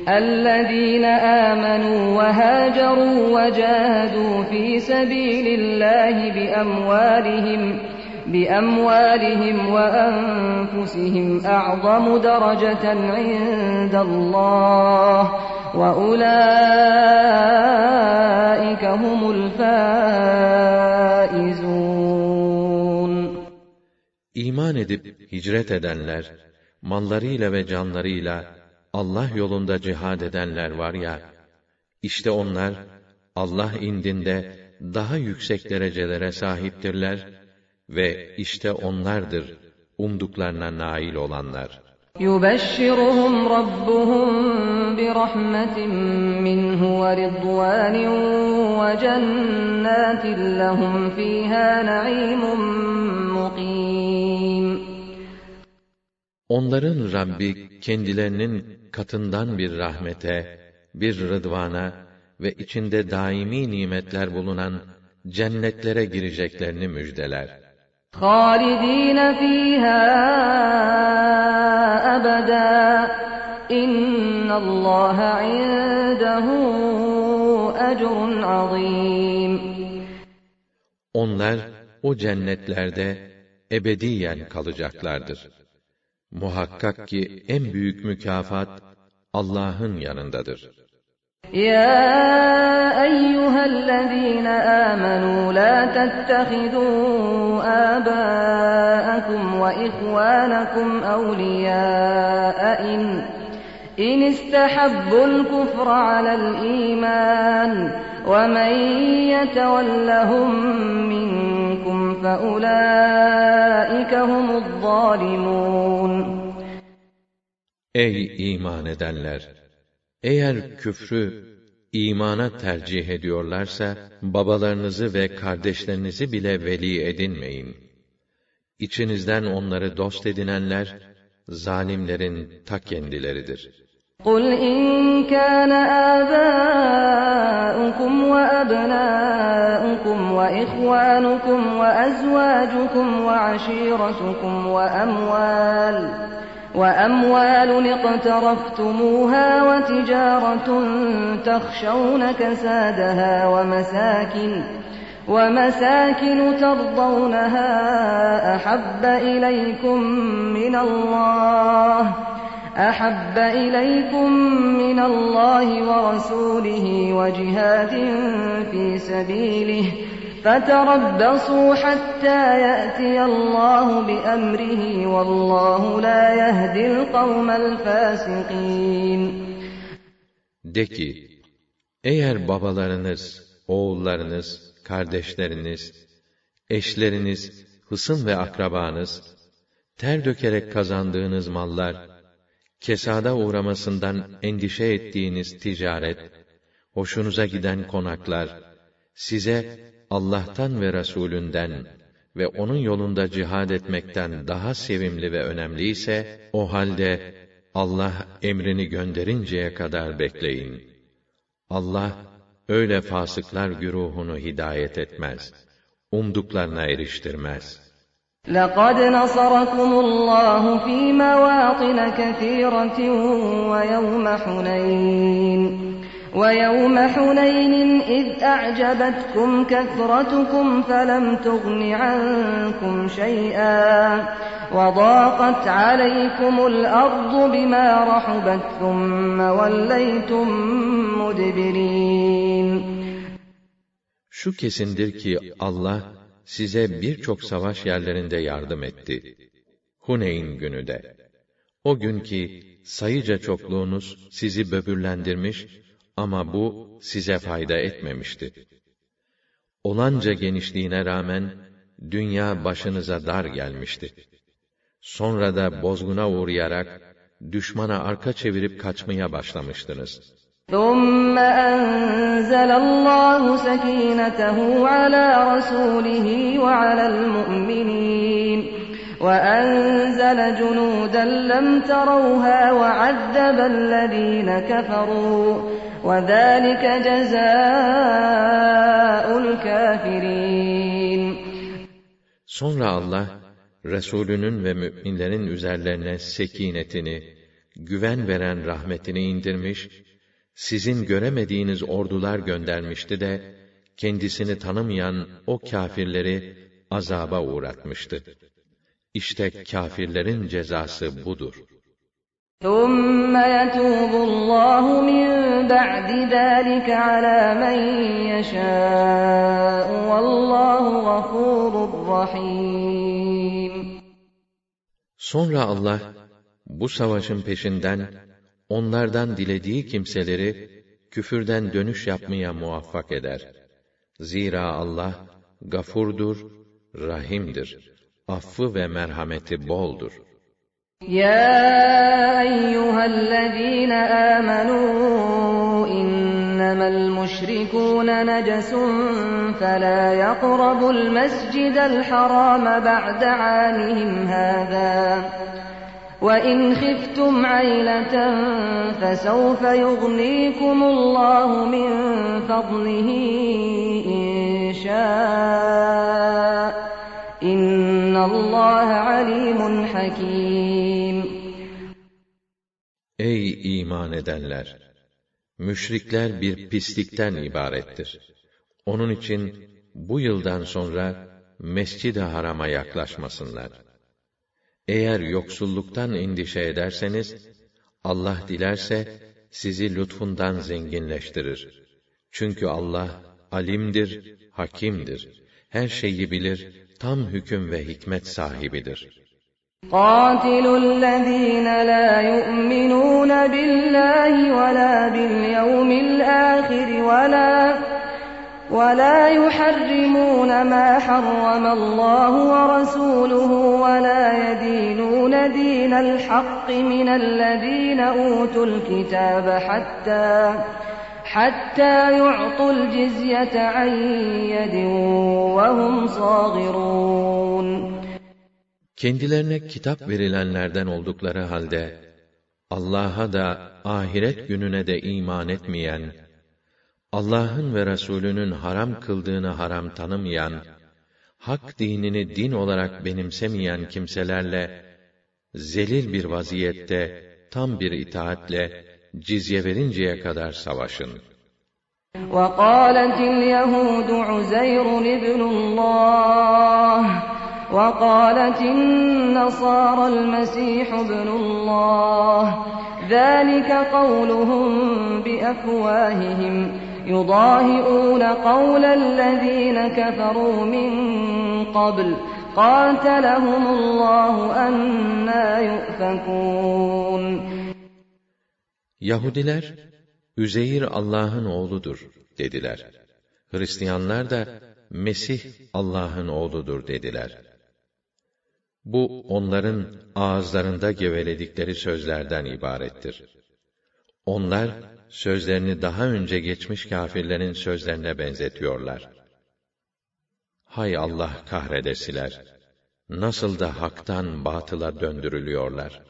الذين آمنوا وهاجروا وجاهدوا في سبيل الله بأموالهم بأموالهم وأنفسهم أعظم درجة عند الله وأولئك هم الفائزون İman edip hicret edenler, mallarıyla ve canlarıyla Allah yolunda cihad edenler var ya, işte onlar Allah indinde daha yüksek derecelere sahiptirler ve işte onlardır umduklarına nail olanlar. يبشرهم ربهم برحمة منه ورضوان وجنات لهم فيها نعيم مقيم Onların Rabbi kendilerinin katından bir rahmete, bir rıdvana ve içinde daimi nimetler bulunan cennetlere gireceklerini müjdeler. خالدين فيها أبدا إن الله عنده أجر عظيم Onlar o cennetlerde ebediyen kalacaklardır. Muhakkak ki en büyük mükafat Allah'ın yanındadır. يا أيها الذين آمنوا لا تتخذوا آباءكم وإخوانكم أولياء إن, إن استحبوا الكفر على الإيمان ومن يتولهم منكم فأولئك هم الظالمون Ey iman edenler! Eğer küfrü imana tercih ediyorlarsa, babalarınızı ve kardeşlerinizi bile veli edinmeyin. İçinizden onları dost edinenler, zalimlerin ta kendileridir. قل إن كان آباؤكم وأبناؤكم وإخوانكم وأزواجكم وعشيرتكم وأموال وأموال اقترفتموها وتجارة تخشون كسادها ومساكن ومساكن ترضونها أحب إليكم من الله أحب إليكم من الله ورسوله وجهاد في سبيله فتربصوا حتى يأتي الله بأمره والله لا يهدي القوم الفاسقين De ki, eğer babalarınız, oğullarınız, kardeşleriniz, eşleriniz, hısım ve akrabanız, ter dökerek kazandığınız mallar, kesada uğramasından endişe ettiğiniz ticaret, hoşunuza giden konaklar, size Allah'tan ve Resulünden ve onun yolunda cihad etmekten daha sevimli ve önemli ise, o halde Allah emrini gönderinceye kadar bekleyin. Allah, öyle fasıklar güruhunu hidayet etmez. Umduklarına eriştirmez.'' لقد نصركم الله في مواطن كثيرة ويوم حنين ويوم حنين إذ أعجبتكم كثرتكم فلم تغن عنكم شيئا وضاقت عليكم الأرض بما رحبت ثم وليتم مدبرين Şu kesindir ki Allah size birçok savaş yerlerinde yardım etti. Huneyn günü de. O gün ki sayıca çokluğunuz sizi böbürlendirmiş ama bu size fayda etmemişti. Olanca genişliğine rağmen dünya başınıza dar gelmişti. Sonra da bozguna uğrayarak düşmana arka çevirip kaçmaya başlamıştınız. ثم أنزل الله سكينته على رسوله وعلى المؤمنين وأنزل جنودا لم تروها وعذب الذين كفروا وذلك جزاء الكافرين Sonra Allah, Resulünün ve müminlerin üzerlerine sekinetini, güven veren rahmetini indirmiş, sizin göremediğiniz ordular göndermişti de, kendisini tanımayan o kâfirleri azaba uğratmıştı. İşte kâfirlerin cezası budur. ثم يتوب الله من بعد ذلك على من يشاء والله غفور رحيم Sonra Allah, bu savaşın peşinden, onlardan dilediği kimseleri, küfürden dönüş yapmaya muvaffak eder. Zira Allah, gafurdur, rahimdir. affı ve merhameti boldur. Ya eyyühellezîne âmenû innemel müşrikûne necesun felâ yakrabul mescidel harâme ba'de âlihim hâzâ. وَإِنْ خِفْتُمْ عَيْلَةً فَسَوْفَ يُغْنِيكُمُ اللَّهُ مِنْ فَضْلِهِ إِنْ شَاءَ İnnallâhe alîmun hakîm. Ey iman edenler! Müşrikler bir pislikten ibarettir. Onun için bu yıldan sonra Mescid-i Haram'a yaklaşmasınlar. Eğer yoksulluktan endişe ederseniz, Allah dilerse sizi lütfundan zenginleştirir. Çünkü Allah alimdir, hakimdir. Her şeyi bilir, tam hüküm ve hikmet sahibidir. قاتلوا الذين لا يؤمنون بالله ولا باليوم الآخر ولا ولا يحرمون ما حرم الله ورسوله ولا يدينون دين الحق من الذين أوتوا الكتاب حتى حتى يعطوا الجزية عن يد وهم صاغرون Kendilerine kitap verilenlerden oldukları halde, Allah'a da ahiret gününe de iman etmeyen, Allah'ın ve Resulünün haram kıldığını haram tanımayan, hak dinini din olarak benimsemeyen kimselerle, zelil bir vaziyette, tam bir itaatle, cizye verinceye kadar savaşın. وقالت اليهود عزير ابن الله وقالت النصارى المسيح ابن الله ذلك قولهم بأفواههم يضاهئون قول الذين كفروا من قبل قاتلهم الله أنا يؤفكون Yahudiler, Üzeyir Allah'ın oğludur dediler. Hristiyanlar da Mesih Allah'ın oğludur dediler. Bu onların ağızlarında geveledikleri sözlerden ibarettir. Onlar sözlerini daha önce geçmiş kâfirlerin sözlerine benzetiyorlar. Hay Allah kahredesiler! Nasıl da haktan batıla döndürülüyorlar.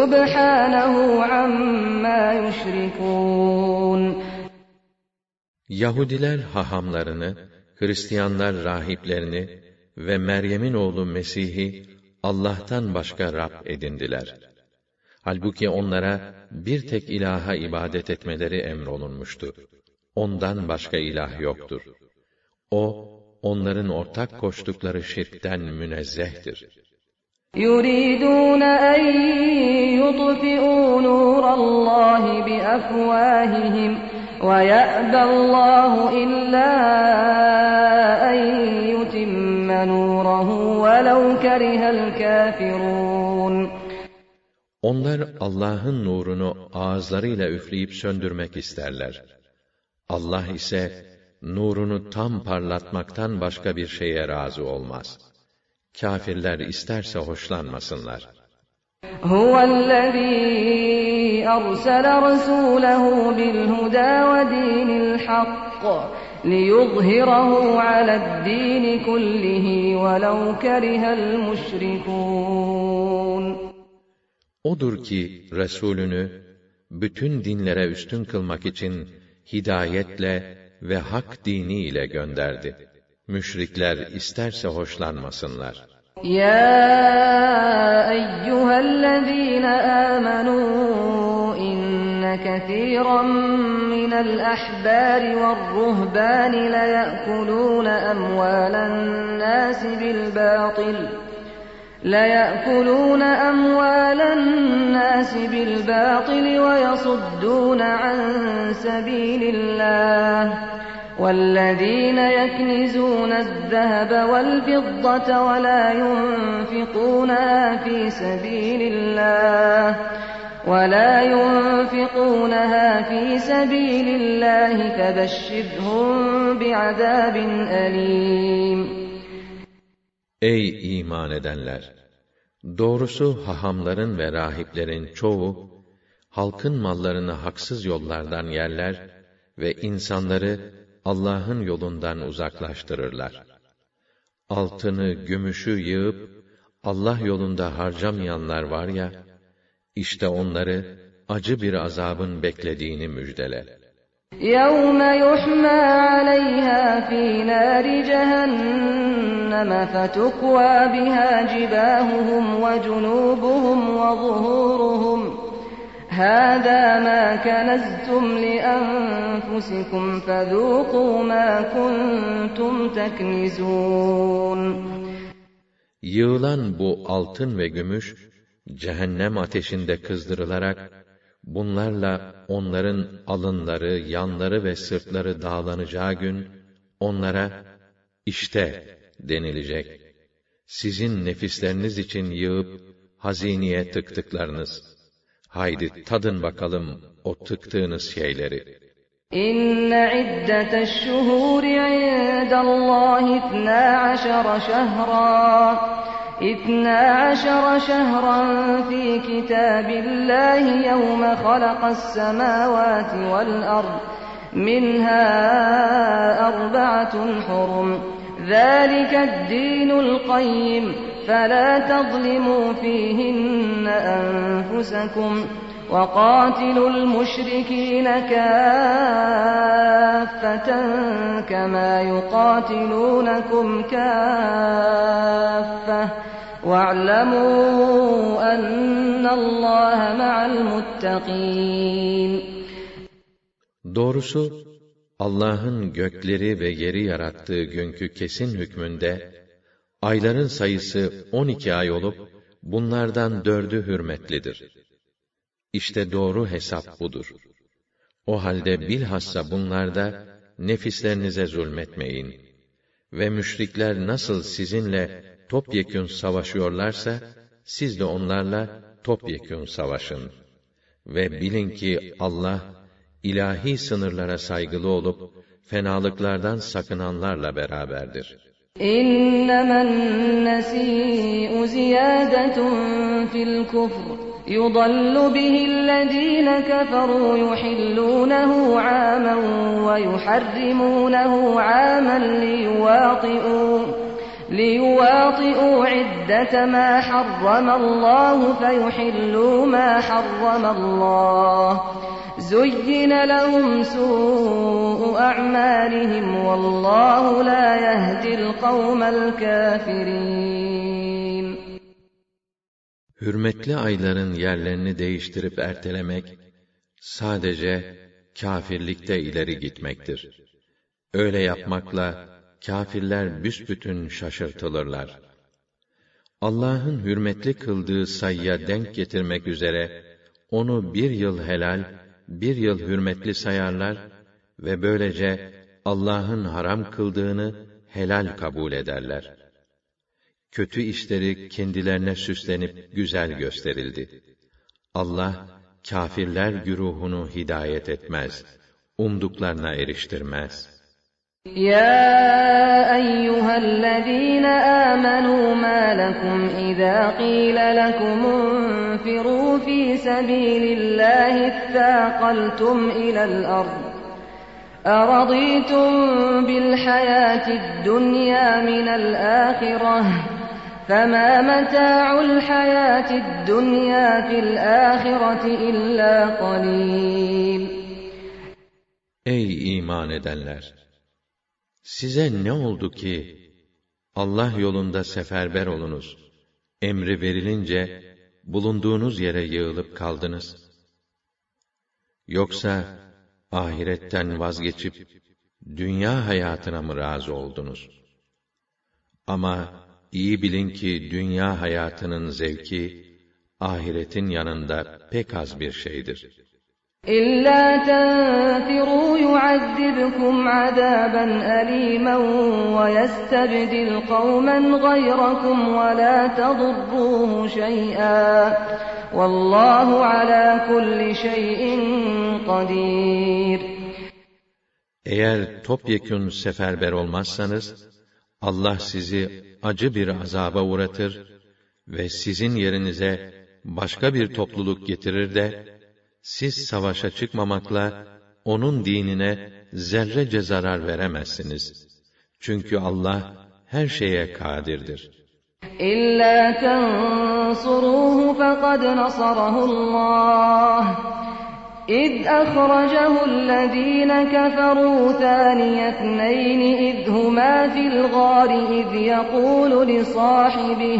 Subhanahu amma yushrikun. Yahudiler hahamlarını, Hristiyanlar rahiplerini ve Meryem'in oğlu Mesih'i Allah'tan başka Rab edindiler. Halbuki onlara bir tek ilaha ibadet etmeleri emrolunmuştu. Ondan başka ilah yoktur. O, onların ortak koştukları şirkten münezzehtir.'' يريدون أن يطفئوا نور الله بأفواههم ويأبى الله إلا أن يتم نوره ولو كره الكافرون Onlar Allah'ın nurunu ağızlarıyla üfleyip söndürmek isterler. Allah ise nurunu tam parlatmaktan başka bir şeye razı olmaz. Kâfirler isterse hoşlanmasınlar. هو الذي أرسل رسوله بالهدى ودين الحق ليظهره على الدين كله ولو كره المشركون Odur ki Resulünü bütün dinlere üstün kılmak için hidayetle ve hak dini ile gönderdi. müşrikler isterse hoşlanmasınlar. Ya eyyühellezîne âmenû inne kethîran minel ahbâri ve'r-ruhbâni leya'kulûne emvâlen nâsi bil bâtil. لا يأكلون أموال الناس بالباطل ويصدون عن سبيل الله وَالَّذِينَ يَكْنِزُونَ الذَّهَبَ وَالْفِضَّةَ وَلَا يُنْفِقُونَهَا فِي سَبِيلِ اللَّهِ وَلَا يُنْفِقُونَهَا فِي سَبِيلِ اللَّهِ فَبَشِّرْهُم بِعَذَابٍ أَلِيمٍ Ey iman edenler! Doğrusu hahamların ve rahiplerin çoğu, halkın mallarını haksız yollardan yerler ve insanları Allah'ın yolundan uzaklaştırırlar. Altını, gümüşü yığıp, Allah yolunda harcamayanlar var ya, işte onları acı bir azabın beklediğini müjdele. يَوْمَ يُحْمَى عَلَيْهَا فِي نَارِ جَهَنَّمَ فَتُكْوَى بِهَا جِبَاهُهُمْ وَجُنُوبُهُمْ وَظُهُورُهُمْ هَذَا مَا كَنَزْتُمْ لِأَنفُسِكُمْ فَذُوقُوا مَا كُنْتُمْ تَكْنِزُونَ Yığılan bu altın ve gümüş, cehennem ateşinde kızdırılarak, bunlarla onların alınları, yanları ve sırtları dağlanacağı gün, onlara, işte denilecek. Sizin nefisleriniz için yığıp, hazineye tıktıklarınız. Haydi tadın bakalım o tıktığınız şeyleri. إن عدة الشهور عند الله اثنا عشر شهرا اثنا عشر شهرا في كتاب الله يوم خلق السماوات والأرض منها أربعة حرم ذلك الدين القيم فلا تظلموا فيهن أنفسكم وقاتلوا المشركين كافة كما يقاتلونكم كافة واعلموا أن الله مع المتقين Doğrusu Allah'ın gökleri ve yeri yarattığı günkü kesin hükmünde ayların sayısı 12 ay olup bunlardan dördü hürmetlidir. İşte doğru hesap budur. O halde bilhassa bunlarda nefislerinize zulmetmeyin. Ve müşrikler nasıl sizinle topyekün savaşıyorlarsa, siz de onlarla topyekün savaşın. Ve bilin ki Allah, ilahi sınırlara saygılı olup, fenalıklardan sakınanlarla beraberdir. إنما النسيء زيادة في الكفر. يضل به الذين كفروا يحلونه عاما ويحرمونه عاما ليواطئوا ليواطئوا عدة ما حرم الله فيحلوا ما حرم الله. زين لهم سوء أعمالهم والله لا يهدي القوم الكافرين Hürmetli ayların yerlerini değiştirip ertelemek, sadece kâfirlikte ileri gitmektir. Öyle yapmakla, kâfirler büsbütün şaşırtılırlar. Allah'ın hürmetli kıldığı sayıya denk getirmek üzere, onu bir yıl helal, bir yıl hürmetli sayarlar ve böylece Allah'ın haram kıldığını helal kabul ederler. Kötü işleri kendilerine süslenip güzel gösterildi. Allah, kâfirler güruhunu hidayet etmez, umduklarına eriştirmez.'' يا أيها الذين آمنوا ما لكم إذا قيل لكم انفروا في سبيل الله اثاقلتم إلى الأرض أرضيتم بالحياة الدنيا من الآخرة فما متاع الحياة الدنيا في الآخرة إلا قليل Ey iman edenler! Size ne oldu ki, Allah yolunda seferber olunuz, emri verilince, bulunduğunuz yere yığılıp kaldınız? Yoksa, ahiretten vazgeçip, dünya hayatına mı razı oldunuz? Ama, iyi bilin ki dünya hayatının zevki ahiretin yanında pek az bir şeydir. İlla tenfiru yu'azzibkum azaben alimen ve yestebdil kavmen gayrakum ve la tadurruhu şey'a. Vallahu ala kulli şeyin kadir. Eğer topyekün seferber olmazsanız, Allah sizi acı bir azaba uğratır ve sizin yerinize başka bir topluluk getirir de, siz savaşa çıkmamakla, onun dinine zerrece zarar veremezsiniz. Çünkü Allah her şeye kadirdir. إلا تنصروه فقد نصره الله إذ أخرجه الذين كفروا ثاني اثنين إذ هما في الغار إذ يقول لصاحبه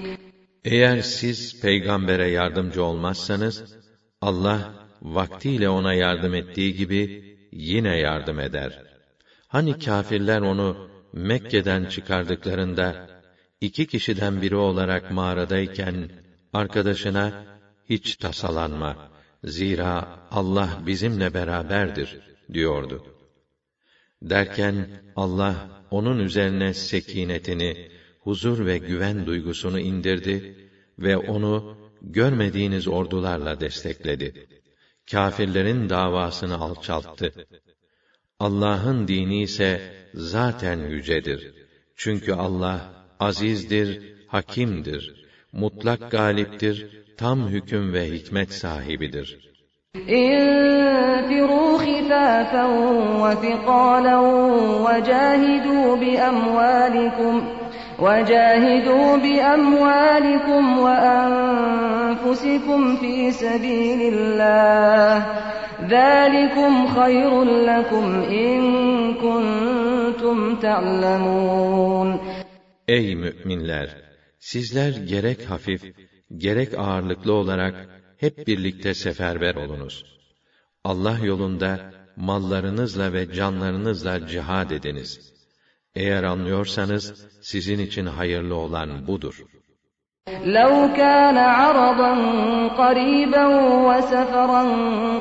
Eğer siz peygambere yardımcı olmazsanız, Allah vaktiyle ona yardım ettiği gibi yine yardım eder. Hani kâfirler onu Mekke'den çıkardıklarında, iki kişiden biri olarak mağaradayken, arkadaşına, hiç tasalanma, zira Allah bizimle beraberdir, diyordu. Derken, Allah, onun üzerine sekinetini, huzur ve güven duygusunu indirdi ve onu görmediğiniz ordularla destekledi. Kâfirlerin davasını alçalttı. Allah'ın dini ise zaten yücedir. Çünkü Allah azizdir, hakimdir, mutlak galiptir, tam hüküm ve hikmet sahibidir. انفروا خفافا وثقالا وجاهدوا بأموالكم وجاهدوا بأموالكم وأنفسكم في سبيل الله ذلكم خير لكم إن كنتم تعلمون Ey müminler! Sizler gerek hafif, gerek ağırlıklı olarak hep birlikte seferber olunuz. Allah yolunda mallarınızla ve canlarınızla cihad ediniz. Eğer anlıyorsanız sizin için hayırlı olan budur. لو كان عرضا قريبا وسفرا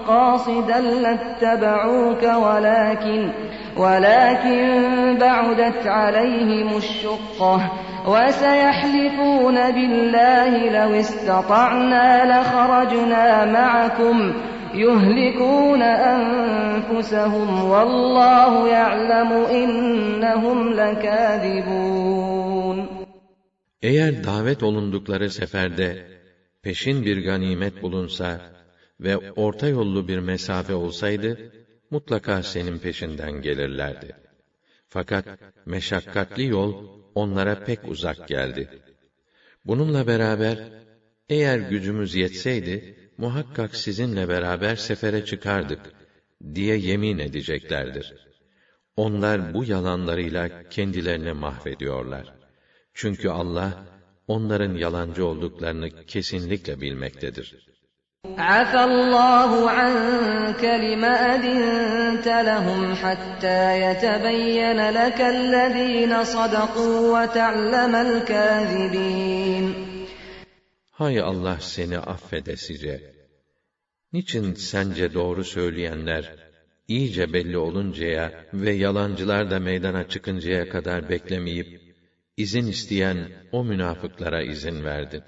قاصدا لاتبعوك ولكن ولكن بعدت عليهم الشقة وسيحلفون بالله لو استطعنا لخرجنا معكم يهلكون أنفسهم والله يعلم إنهم لكاذبون Eğer davet olundukları seferde peşin bir ganimet bulunsa ve orta yollu bir mesafe olsaydı, mutlaka senin peşinden gelirlerdi. Fakat meşakkatli yol onlara pek uzak geldi. Bununla beraber, eğer gücümüz yetseydi, muhakkak sizinle beraber sefere çıkardık, diye yemin edeceklerdir. Onlar bu yalanlarıyla kendilerini mahvediyorlar. Çünkü Allah, onların yalancı olduklarını kesinlikle bilmektedir. عفى الله عنك لما أذنت لهم حتى يتبين لك الذين صدقوا وتعلم الكاذبين Hay Allah seni affedesice. Niçin sence doğru söyleyenler iyice belli oluncaya ve yalancılar da meydana çıkıncaya kadar beklemeyip izin isteyen o münafıklara izin verdin?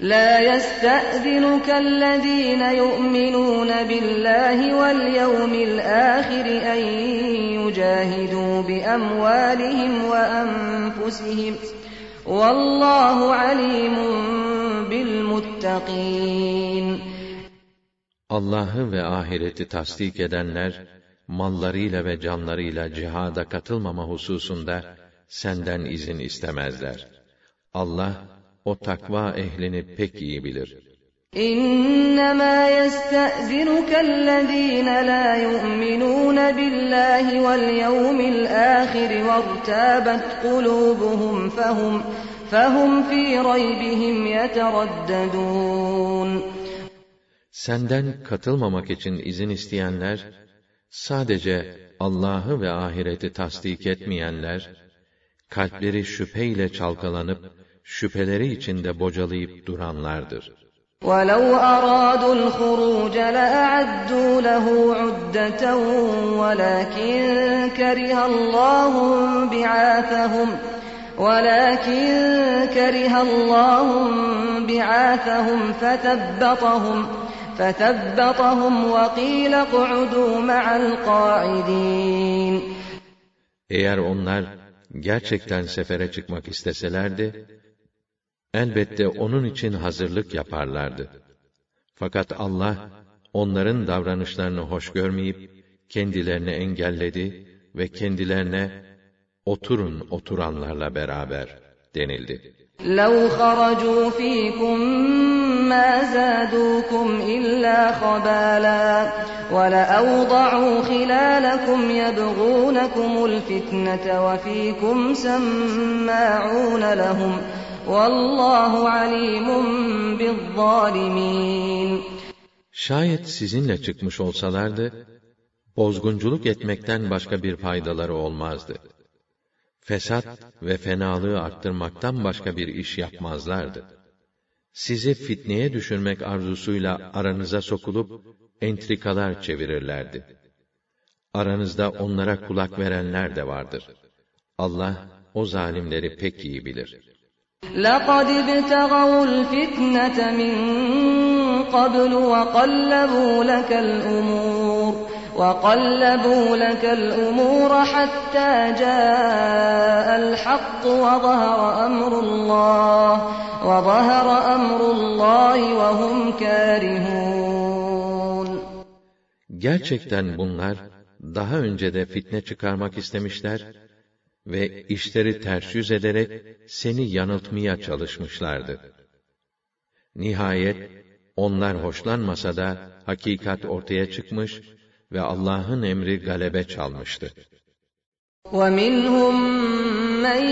لا يستأذنك الذين يؤمنون بالله واليوم الآخر أن يجاهدوا بأموالهم وأنفسهم والله عليم بالمتقين Allah'ı ve ahireti tasdik edenler, mallarıyla ve canlarıyla cihada katılmama hususunda senden izin istemezler. Allah, o takva ehlini pek iyi bilir. إنما يستأذنك الذين لا يؤمنون بالله واليوم الآخر وارتابت قلوبهم فهم فهم في ريبهم يترددون Senden katılmamak için izin isteyenler, sadece Allah'ı ve ahireti tasdik etmeyenler, kalpleri şüpheyle çalkalanıp, şüpheleri içinde bocalayıp duranlardır. ولو أرادوا الخروج لأعدوا له عدة ولكن كره الله بعاثهم ولكن كره الله بعاثهم فثبطهم فثبطهم وقيل اقعدوا مع القاعدين Eğer onlar gerçekten sefere çıkmak isteselerdi, elbette onun için hazırlık yaparlardı. Fakat Allah, onların davranışlarını hoş görmeyip, kendilerini engelledi ve kendilerine, oturun oturanlarla beraber denildi. لو خرجوا فيكم ما زادوكم إلا خبالا ولأوضعوا خلالكم يبغونكم الفتنة وفيكم سماعون لهم والله عليم بالظالمين Şayet sizinle çıkmış olsalardı, bozgunculuk etmekten başka bir faydaları olmazdı. Fesat ve fenalığı arttırmaktan başka bir iş yapmazlardı. Sizi fitneye düşürmek arzusuyla aranıza sokulup, entrikalar çevirirlerdi. Aranızda onlara kulak verenler de vardır. Allah, o zalimleri pek iyi bilir. لقد ابتغوا الفتنة من قبل وقلبوا لك الأمور وقلبوا لك الأمور حتى جاء الحق وظهر أمر الله وظهر أمر الله وهم كارهون Gerçekten bunlar, daha önce de fitne çıkarmak istemişler ve işleri ters yüz ederek seni yanıltmaya çalışmışlardı. Nihayet, onlar hoşlanmasa da hakikat ortaya çıkmış ve Allah'ın emri galebe çalmıştı. ومنهم من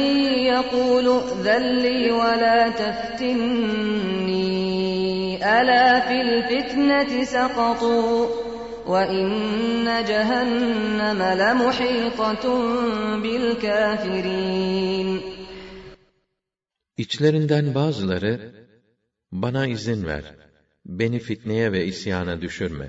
يقول ائذن لي ولا تفتني ألا في الفتنة سقطوا وإن جهنم لمحيطة بالكافرين İçlerinden bazıları, bana izin ver, beni fitneye ve isyana düşürme,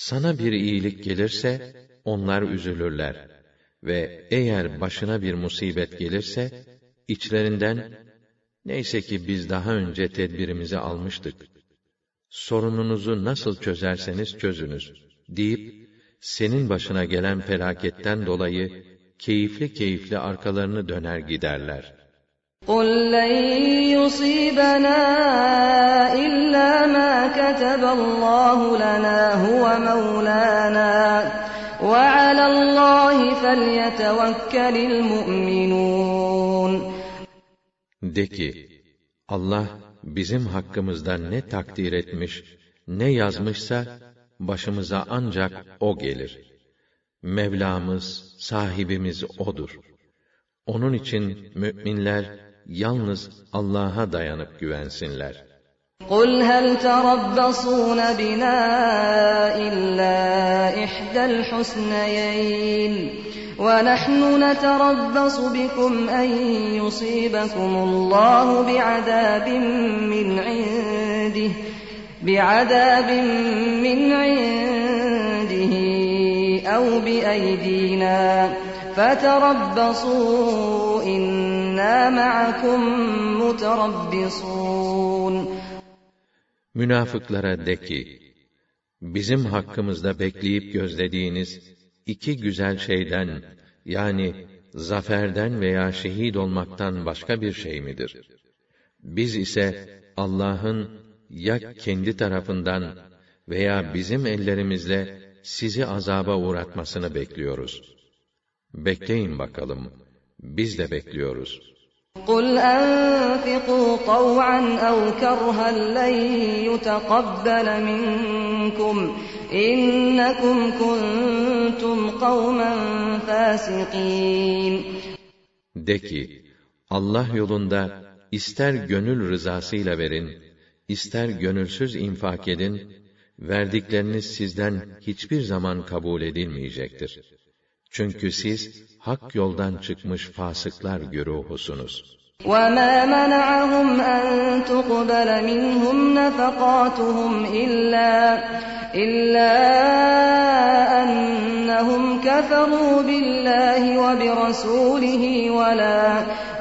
Sana bir iyilik gelirse, onlar üzülürler. Ve eğer başına bir musibet gelirse, içlerinden, neyse ki biz daha önce tedbirimizi almıştık. Sorununuzu nasıl çözerseniz çözünüz, deyip, senin başına gelen felaketten dolayı, keyifli keyifli arkalarını döner giderler. قل لن يصيبنا إلا ما كتب الله لنا هو مولانا وعلى الله فليتوكل المؤمنون De ki, Allah bizim hakkımızda ne takdir etmiş, ne yazmışsa, başımıza ancak O gelir. Mevlamız, sahibimiz O'dur. Onun için müminler yalnız Allah'a dayanıp güvensinler. قل هل تربصون بنا إلا إحدى الحسنيين ونحن نتربص بكم أن يصيبكم الله بعذاب من عنده بعذاب من عنده أو بأيدينا فتربصوا إنا معكم متربصون Münafıklara de ki, bizim hakkımızda bekleyip gözlediğiniz iki güzel şeyden, yani zaferden veya şehit olmaktan başka bir şey midir? Biz ise Allah'ın ya kendi tarafından veya bizim ellerimizle sizi azaba uğratmasını bekliyoruz. Bekleyin bakalım. Biz de bekliyoruz. قل أنفقوا طوعا أو كرها لن يتقبل منكم إنكم كنتم قوما فاسقين De ki, Allah yolunda ister gönül rızasıyla verin, ister gönülsüz infak edin, verdikleriniz sizden hiçbir zaman kabul edilmeyecektir. Çünkü siz hak yoldan çıkmış fasıklar güruhusunuz. وما منعهم أن تقبل منهم نفقاتهم إلا إلا أنهم كفروا بالله وبرسوله ولا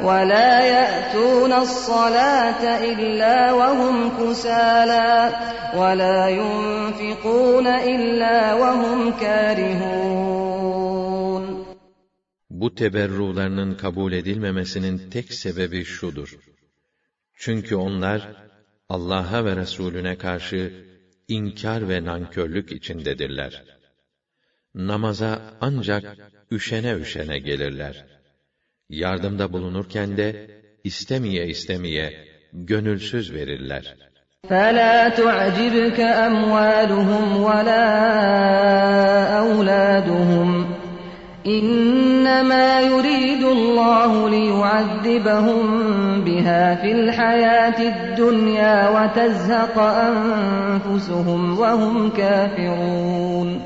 ولا يأتون الصلاة إلا وهم كسالى ولا ينفقون إلا وهم كارهون Bu teberrularının kabul edilmemesinin tek sebebi şudur. Çünkü onlar Allah'a ve Resulüne karşı inkar ve nankörlük içindedirler. Namaza ancak üşene üşene gelirler. Yardımda bulunurken de istemeye istemeye gönülsüz verirler. فلا تعجبك أموالهم ولا أولادهم İnnemâ yuridullâhu liyuazzibahum biha fil hayâtid dunyâ ve tezheqa enfusuhum ve hum kafirûn.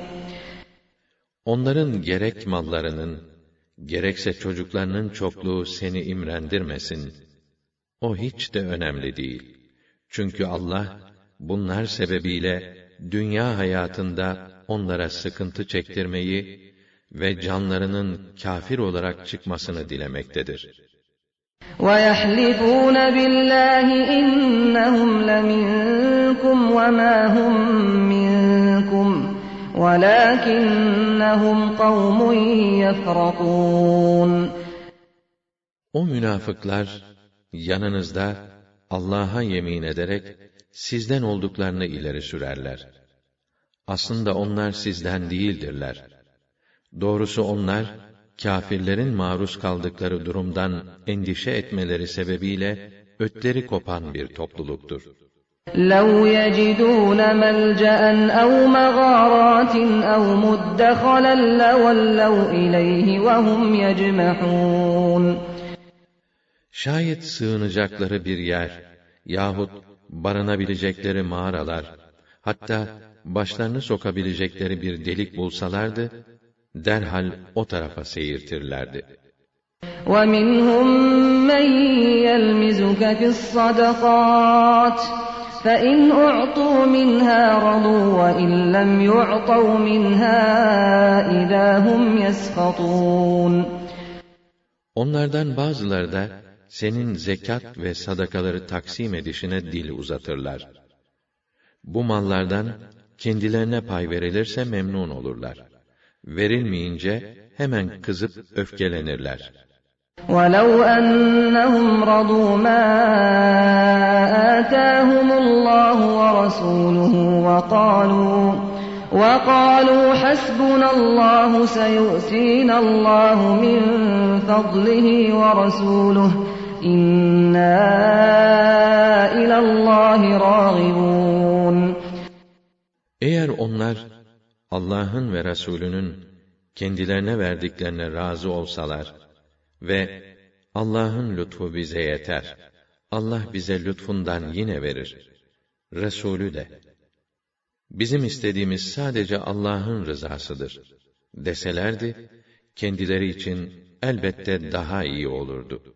Onların gerek mallarının, gerekse çocuklarının çokluğu seni imrendirmesin. O hiç de önemli değil. Çünkü Allah, bunlar sebebiyle dünya hayatında onlara sıkıntı çektirmeyi ve canlarının kafir olarak çıkmasını dilemektedir. ويحلفون بالله إنهم لمنكم وما هم منكم ولكنهم قوم يفرقون O münafıklar, yanınızda Allah'a yemin ederek, sizden olduklarını ileri sürerler. Aslında onlar sizden değildirler. Doğrusu onlar, kâfirlerin maruz kaldıkları durumdan endişe etmeleri sebebiyle, ötleri kopan bir topluluktur. لو يجدون ملجأ أو مغارات أو مدخلا لولوا إليه وهم يجمحون Şayet sığınacakları bir yer yahut barınabilecekleri mağaralar, hatta başlarını sokabilecekleri bir delik bulsalardı, derhal o tarafa seyirtirlerdi. ومنهم من يلمزك في الصدقات فإن أعطوا منها رضوا وإن لم يعطوا منها إذا هم يسخطون Onlardan bazıları da senin zekat ve sadakaları taksim edişine dil uzatırlar. Bu mallardan kendilerine pay verilirse memnun olurlar. Verilmeyince hemen kızıp öfkelenirler. ولو أنهم رضوا ما آتاهم الله ورسوله وقالوا وقالوا حسبنا الله سيؤتينا الله من فضله ورسوله إنا إلى الله راغبون Eğer onlar Allah'ın ve Resulünün kendilerine verdiklerine razı olsalar ve Allah'ın lütfu bize yeter. Allah bize lütfundan yine verir. Resulü de bizim istediğimiz sadece Allah'ın rızasıdır deselerdi kendileri için elbette daha iyi olurdu.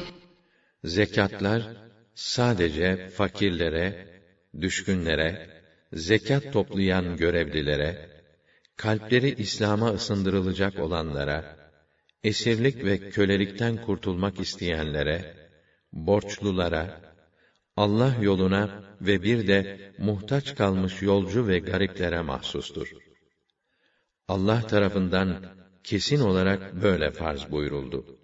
Zekatlar sadece fakirlere, düşkünlere, zekat toplayan görevlilere, kalpleri İslam'a ısındırılacak olanlara, esirlik ve kölelikten kurtulmak isteyenlere, borçlulara, Allah yoluna ve bir de muhtaç kalmış yolcu ve gariplere mahsustur. Allah tarafından kesin olarak böyle farz buyuruldu.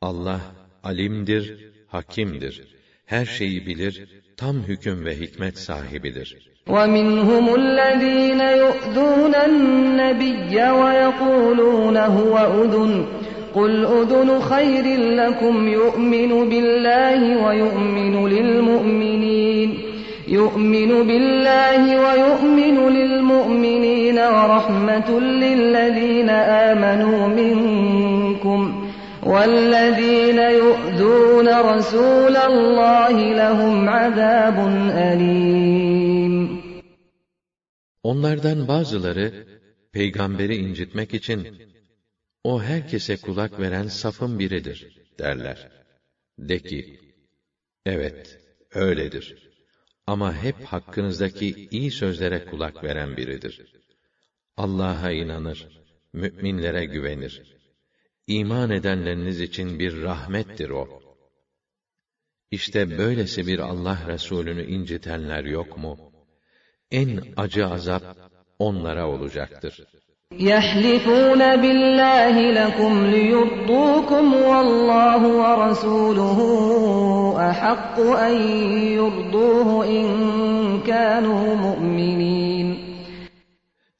Allah alimdir, hakimdir. Her şeyi bilir, tam hüküm ve hikmet sahibidir. ومنهم الذين يؤذون النبي ويقولون هو أذن قل أذن خير لكم يؤمن بالله ويؤمن للمؤمنين يؤمن بالله ويؤمن للمؤمنين ورحمة للذين آمنوا منكم والذين يؤذون رسول الله لهم عذاب أليم Onlardan bazıları peygamberi incitmek için o herkese kulak veren safın biridir derler. De ki, evet, öyledir. Ama hep hakkınızdaki iyi sözlere kulak veren biridir. Allah'a inanır, müminlere güvenir. İman edenleriniz için bir rahmettir o. İşte böylesi bir Allah Resulü'nü incitenler yok mu? En acı azap onlara olacaktır. يحلفون بالله لكم ليرضوكم والله ورسوله أحق أن يرضوه إن كانوا مؤمنين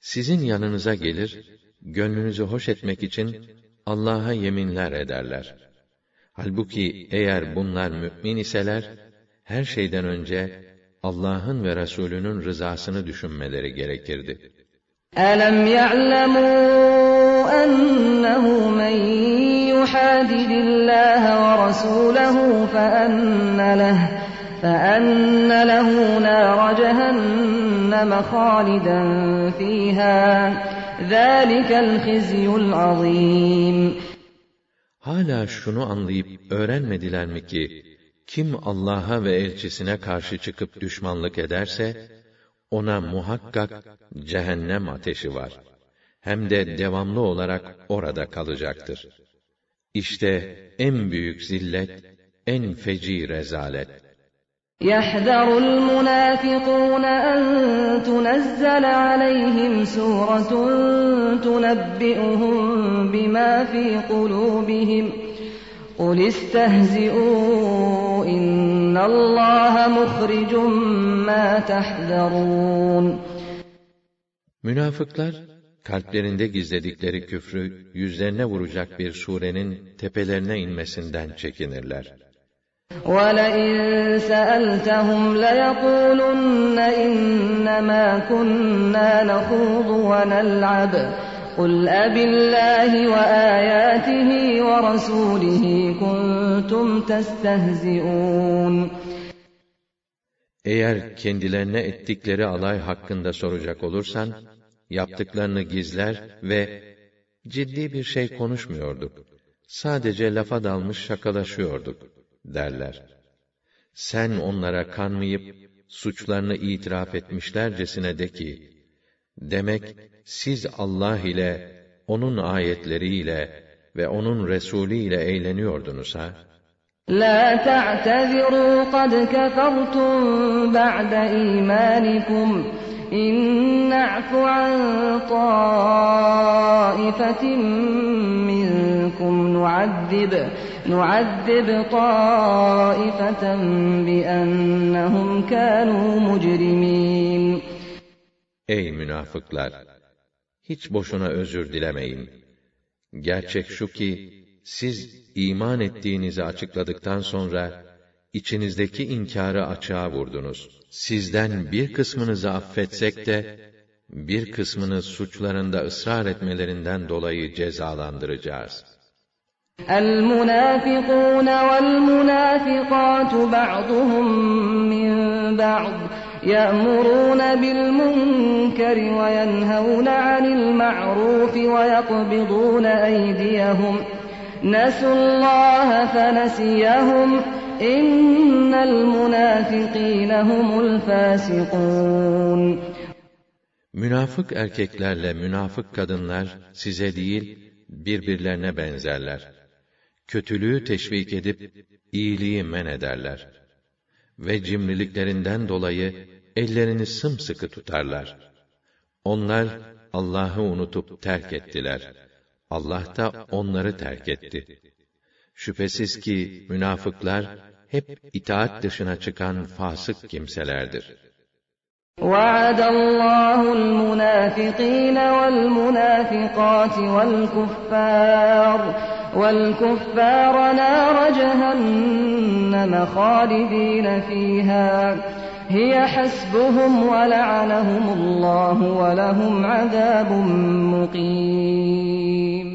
Sizin yanınıza gelir, gönlünüzü hoş etmek için Allah'a yeminler ederler. Halbuki eğer bunlar mümin iseler, her şeyden önce Allah'ın ve Resulünün rızasını düşünmeleri gerekirdi. ألم يعلموا أنه من يحادد الله ورسوله فأن له فأن له نار جهنم خالدا فيها ذلك الخزي العظيم Hala şunu anlayıp öğrenmediler mi ki, kim Allah'a ve elçisine karşı çıkıp düşmanlık ederse, ona muhakkak cehennem ateşi var. Hem de devamlı olarak orada kalacaktır. İşte en büyük zillet, en feci rezalet. يحذر المنافقون أن تنزل عليهم سورة تنبئهم بما في قلوبهم قل استهزئوا إن الله مخرج ما تحذرون Münafıklar, kalplerinde gizledikleri küfrü yüzlerine vuracak bir surenin tepelerine inmesinden çekinirler. ولئن سألتهم ليقولن إنما كنا نخوض ونلعب قل أب الله وآياته ورسوله كنتم تستهزئون Eğer kendilerine ettikleri alay hakkında soracak olursan, yaptıklarını gizler ve ciddi bir şey konuşmuyorduk. Sadece lafa dalmış şakalaşıyorduk derler. Sen onlara kanmayıp, suçlarını itiraf etmişlercesine de ki, demek siz Allah ile, onun ayetleriyle ve onun Resulü ile eğleniyordunuz ha? La ta'tadiru kad kefertum ba'de imanikum. İn na'fu an ta'ifatin min منكم نعذب نعذب طائفة بأنهم كانوا مجرمين Ey münafıklar! Hiç boşuna özür dilemeyin. Gerçek şu ki, siz iman ettiğinizi açıkladıktan sonra, içinizdeki inkarı açığa vurdunuz. Sizden bir kısmınızı affetsek de, bir kısmını suçlarında ısrar etmelerinden dolayı cezalandıracağız. المنافقون والمنافقات بعضهم من بعض يأمرون بالمنكر وينهون عن المعروف ويقبضون أيديهم نسوا الله فنسيهم إن المنافقين هم الفاسقون Münafık erkeklerle münafık kadınlar size değil, birbirlerine benzerler. Kötülüğü teşvik edip, iyiliği men ederler. Ve cimriliklerinden dolayı ellerini sımsıkı tutarlar. Onlar, Allah'ı unutup terk ettiler. Allah da onları terk etti. Şüphesiz ki münafıklar hep itaat dışına çıkan fasık kimselerdir. وعد الله المنافقين والمنافقات والكفار والكفار نار جهنم خالدين فيها هي حسبهم ولعنهم الله ولهم عذاب مقيم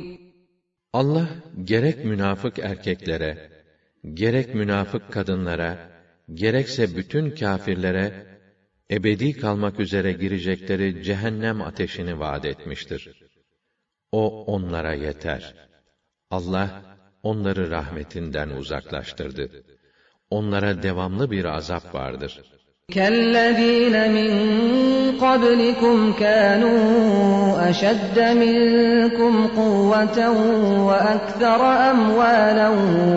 Allah gerek münafık erkeklere, gerek münafık kadınlara, gerekse bütün kâfirlere ebedi kalmak üzere girecekleri cehennem ateşini vaad etmiştir. O onlara yeter. Allah onları rahmetinden uzaklaştırdı. Onlara devamlı bir azap vardır. كالذين من قبلكم كانوا أشد منكم قوة وأكثر أموالا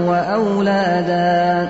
وأولادا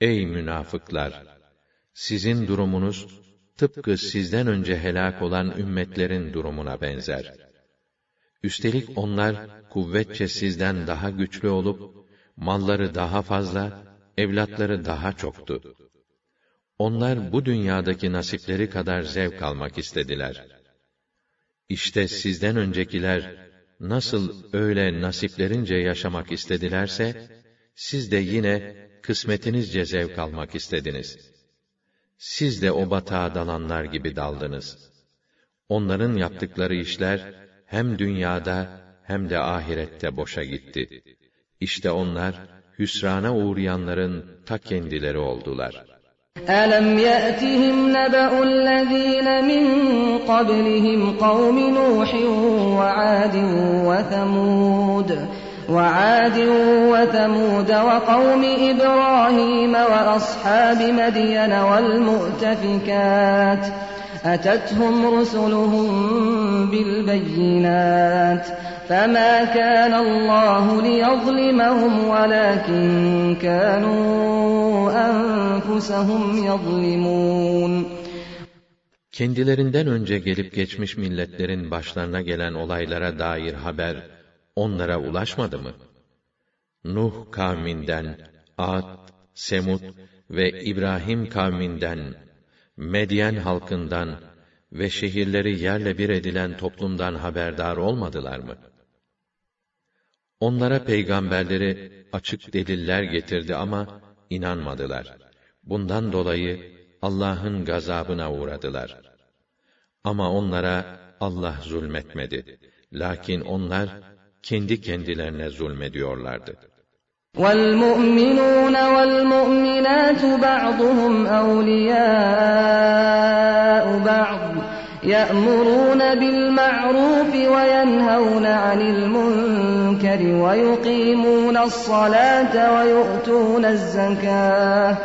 Ey münafıklar! Sizin durumunuz, tıpkı sizden önce helak olan ümmetlerin durumuna benzer. Üstelik onlar, kuvvetçe sizden daha güçlü olup, malları daha fazla, evlatları daha çoktu. Onlar bu dünyadaki nasipleri kadar zevk almak istediler. İşte sizden öncekiler, nasıl öyle nasiplerince yaşamak istedilerse, siz de yine kısmetinizce zevk almak istediniz. Siz de o batağa dalanlar gibi daldınız. Onların yaptıkları işler, hem dünyada hem de ahirette boşa gitti. İşte onlar, hüsrana uğrayanların ta kendileri oldular. أَلَمْ يَأْتِهِمْ نَبَأُ الَّذِينَ مِنْ قَبْلِهِمْ قَوْمِ نُوحٍ وَعَادٍ وَثَمُودَ وعاد وثمود وقوم إبراهيم وأصحاب مدين والمؤتفكات أتتهم رسلهم بالبينات فما كان الله ليظلمهم ولكن كانوا أنفسهم يظلمون Kendilerinden önce gelip geçmiş milletlerin başlarına gelen olaylara dair haber onlara ulaşmadı mı? Nuh kavminden, Ad, Semud ve İbrahim kavminden, Medyen halkından ve şehirleri yerle bir edilen toplumdan haberdar olmadılar mı? Onlara peygamberleri açık deliller getirdi ama inanmadılar. Bundan dolayı Allah'ın gazabına uğradılar. Ama onlara Allah zulmetmedi. Lakin onlar kendi kendilerine zulmediyorlardı. وَالْمُؤْمِنُونَ وَالْمُؤْمِنَاتُ بَعْضُهُمْ أَوْلِيَاءُ بَعْضٍ يَأْمُرُونَ بِالْمَعْرُوفِ وَيَنْهَوْنَ عَنِ الْمُنكَرِ وَيُقِيمُونَ الصَّلَاةَ وَيُؤْتُونَ الزَّكَاةَ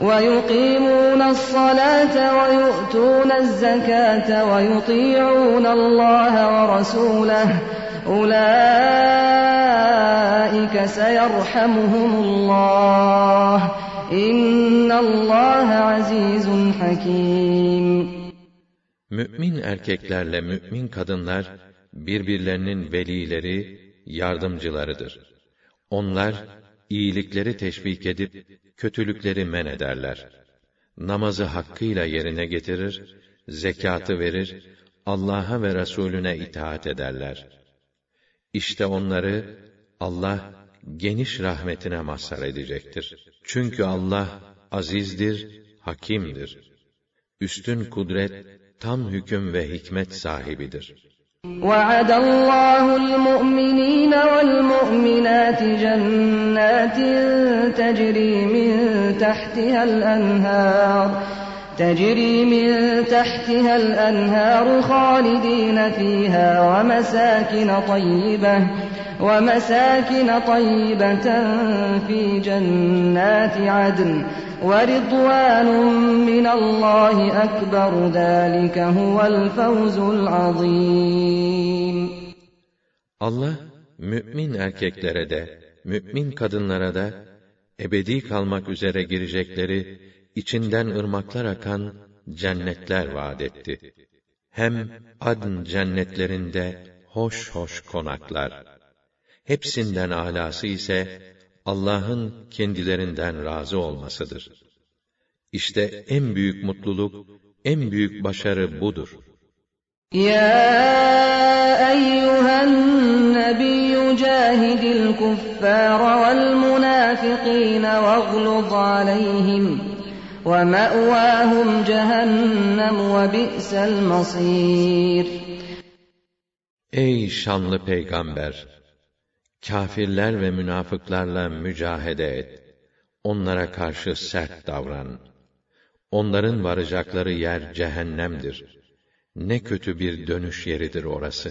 ويقيمون الصلاة ويؤتون الزكاة ويطيعون الله ورسوله Ulaika seyerhamuhumullah. İnnallâhe azizun hakim. Mü'min erkeklerle mü'min kadınlar, birbirlerinin velileri, yardımcılarıdır. Onlar, iyilikleri teşvik edip, kötülükleri men ederler. Namazı hakkıyla yerine getirir, zekatı verir, Allah'a ve Resulüne itaat ederler. İşte onları Allah geniş rahmetine mazhar edecektir. Çünkü Allah azizdir, hakimdir. Üstün kudret, tam hüküm ve hikmet sahibidir. وعد الله المؤمنين والمؤمنات جنات تجري من تحتها الأنهار تجري من تحتها الأنهار خالدين فيها ومساكن طيبة ومساكن طيبة في جنات عدن وَرِضْوَانٌ مِّنَ اللّٰهِ أَكْبَرُ ذَٰلِكَ هُوَ الْفَوْزُ الْعَظِيمُ Allah, mümin erkeklere de, mümin kadınlara da, ebedi kalmak üzere girecekleri, içinden ırmaklar akan cennetler vaat etti. Hem adn cennetlerinde hoş hoş konaklar. Hepsinden alası ise, Allah'ın kendilerinden razı olmasıdır. İşte en büyük mutluluk, en büyük başarı budur. Ya eyyühen nebiyyü cahidil kuffâra vel münâfikîne vegluz aleyhim ve bi'sel masîr. Ey şanlı peygamber! Kafirler ve münafıklarla mücahede et. Onlara karşı sert davran. Onların varacakları yer cehennemdir. Ne kötü bir dönüş yeridir orası.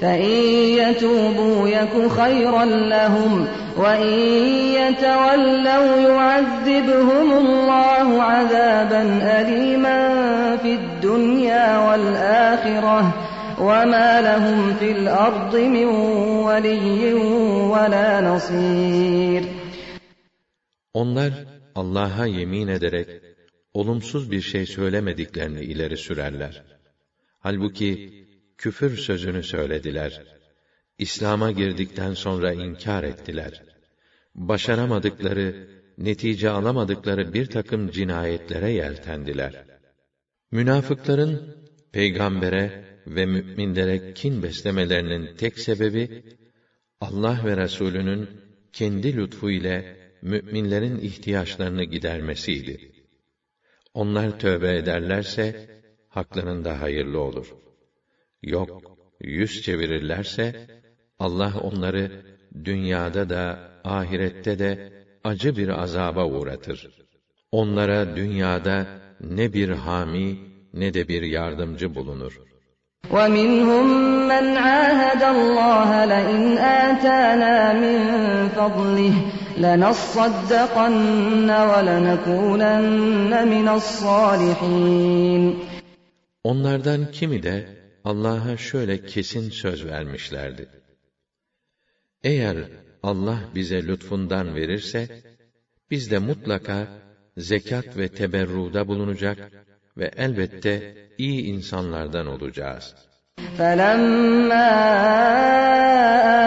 فَإِنْ يَتُوبُوا يَكُ خَيْرًا لَهُمْ وَإِنْ يَتَوَلَّوْا يُعَذِّبْهُمُ اللَّهُ عَذَابًا أَلِيمًا فِي الدُّنْيَا وَالْآخِرَةِ وَمَا لَهُمْ فِي الْأَرْضِ مِنْ وَلِيٍّ وَلَا نَصِيرٍ Onlar Allah'a yemin ederek olumsuz bir şey söylemediklerini ileri sürerler. Halbuki küfür sözünü söylediler. İslam'a girdikten sonra inkar ettiler. Başaramadıkları, netice alamadıkları bir takım cinayetlere yeltendiler. Münafıkların peygambere ve müminlere kin beslemelerinin tek sebebi Allah ve Resulünün kendi lütfu ile müminlerin ihtiyaçlarını gidermesiydi. Onlar tövbe ederlerse haklarında hayırlı olur. Yok, yüz çevirirlerse Allah onları dünyada da ahirette de acı bir azaba uğratır. Onlara dünyada ne bir hami ne de bir yardımcı bulunur. وَمِنْهُمْ مَنْ عَاهَدَ اللّٰهَ لَئِنْ آتَانَا مِنْ فَضْلِهِ لَنَصَّدَّقَنَّ وَلَنَكُونَنَّ مِنَ الصَّالِحِينَ Onlardan kimi de Allah'a şöyle kesin söz vermişlerdi. Eğer Allah bize lütfundan verirse, biz de mutlaka zekat ve teberruda bulunacak ve elbette iyi insanlardan olacağız. فَلَمَّا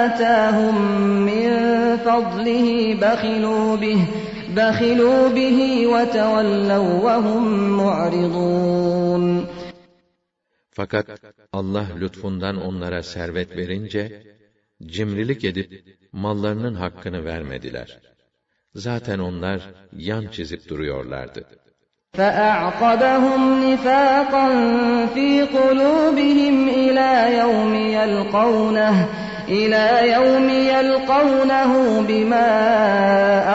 آتَاهُمْ مِنْ فَضْلِهِ بَخِلُوا بِهِ بَخِلُوا بِهِ وَتَوَلَّوْا وَهُمْ مُعْرِضُونَ Fakat Allah lütfundan onlara servet verince, cimrilik edip mallarının hakkını vermediler. Zaten onlar yan çizip duruyorlardı. فَأَعْقَبَهُمْ نِفَاقًا فِي قُلُوبِهِمْ إِلَى يَوْمِ يَلْقَوْنَهُ إِلَى يَوْمِ يَلْقَوْنَهُ بِمَا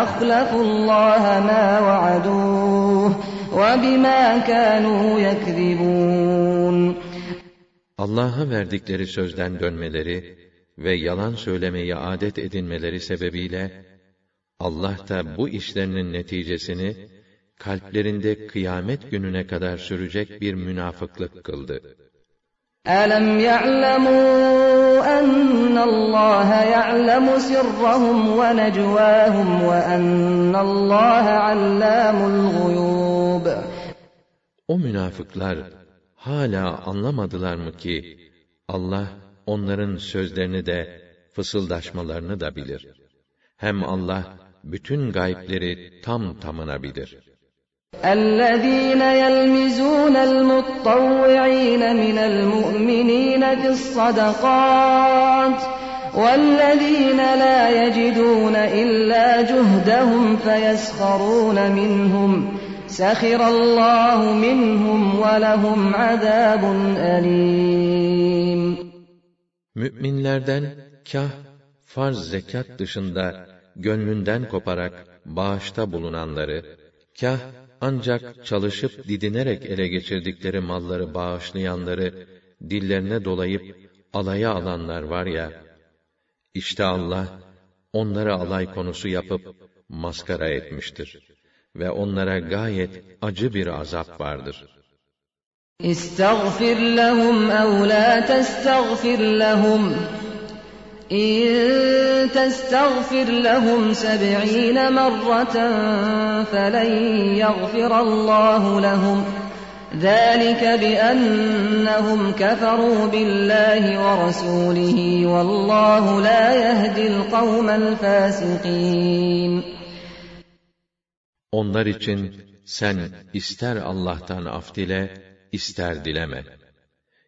أَخْلَفُوا اللَّهَ مَا وَعَدُوهُ وَبِمَا كَانُوا يَكْذِبُونَ Allah'a verdikleri sözden dönmeleri ve yalan söylemeyi adet edinmeleri sebebiyle Allah da bu işlerinin neticesini kalplerinde kıyamet gününe kadar sürecek bir münafıklık kıldı. أَلَمْ يَعْلَمُوا أَنَّ اللّٰهَ يَعْلَمُ سِرَّهُمْ وَنَجْوَاهُمْ وَأَنَّ اللّٰهَ عَلَّامُ الْغُيُوبِ O münafıklar hala anlamadılar mı ki Allah onların sözlerini de fısıldaşmalarını da bilir. Hem Allah bütün gayipleri tam tamına bilir. الذين يلمزون المطوعين من المؤمنين في الصدقات والذين لا يجدون إلا جهدهم فيسخرون منهم سخر الله منهم ولهم عذاب أليم Müminlerden kah farz zekat dışında gönlünden koparak bağışta bulunanları, kah ancak çalışıp didinerek ele geçirdikleri malları bağışlayanları dillerine dolayıp alaya alanlar var ya, işte Allah onları alay konusu yapıp maskara etmiştir ve onlara gayet acı bir azap vardır. İstagfir lehum ev la testagfir lehum İn testagfir lehum seb'ine merraten felen yagfirallahu lehum ذلك بأنهم كفروا بالله ورسوله والله لا يهدي القوم الفاسقين Onlar için sen ister Allah'tan af dile, ister dileme.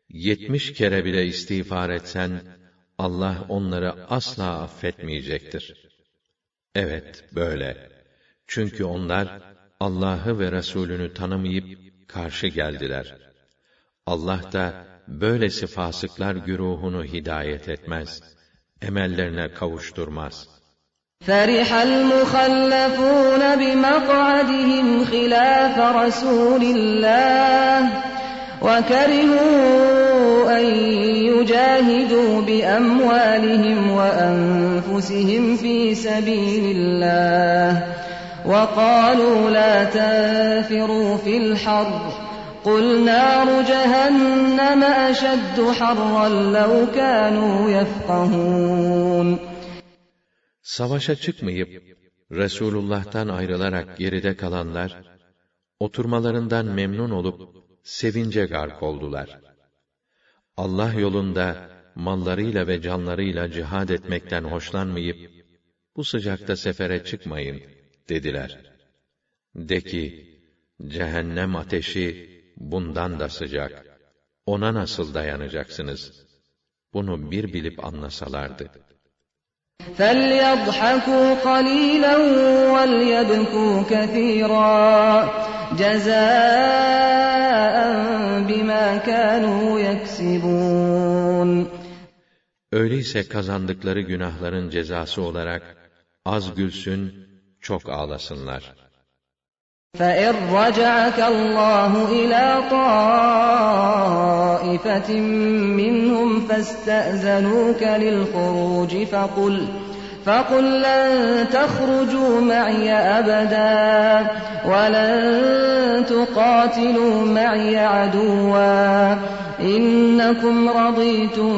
Yetmiş kere bile istiğfar etsen, Allah onları asla affetmeyecektir. Evet, böyle. Çünkü onlar, Allah'ı ve Resulünü tanımayıp, karşı geldiler. Allah da, böylesi fasıklar güruhunu hidayet etmez. Emellerine kavuşturmaz. فرح المخلفون بمقعدهم خلاف رسول الله وكرهوا أن يجاهدوا بأموالهم وأنفسهم في سبيل الله وقالوا لا تنفروا في الحر قل نار جهنم أشد حرا لو كانوا يفقهون Savaşa çıkmayıp Resulullah'tan ayrılarak geride kalanlar oturmalarından memnun olup sevince gark oldular. Allah yolunda mallarıyla ve canlarıyla cihad etmekten hoşlanmayıp bu sıcakta sefere çıkmayın dediler. De ki cehennem ateşi bundan da sıcak. Ona nasıl dayanacaksınız? Bunu bir bilip anlasalardı. فليضحكوا قليلا وليبكوا كثيرا جزاء بما كانوا يكسبون Öyleyse kazandıkları günahların cezası olarak az gülsün, çok ağlasınlar. فإن رجعك الله إلى طائفة منهم فاستأذنوك للخروج فقل لن تخرجوا معي أبدا ولن تقاتلوا معي عدوا إنكم رضيتم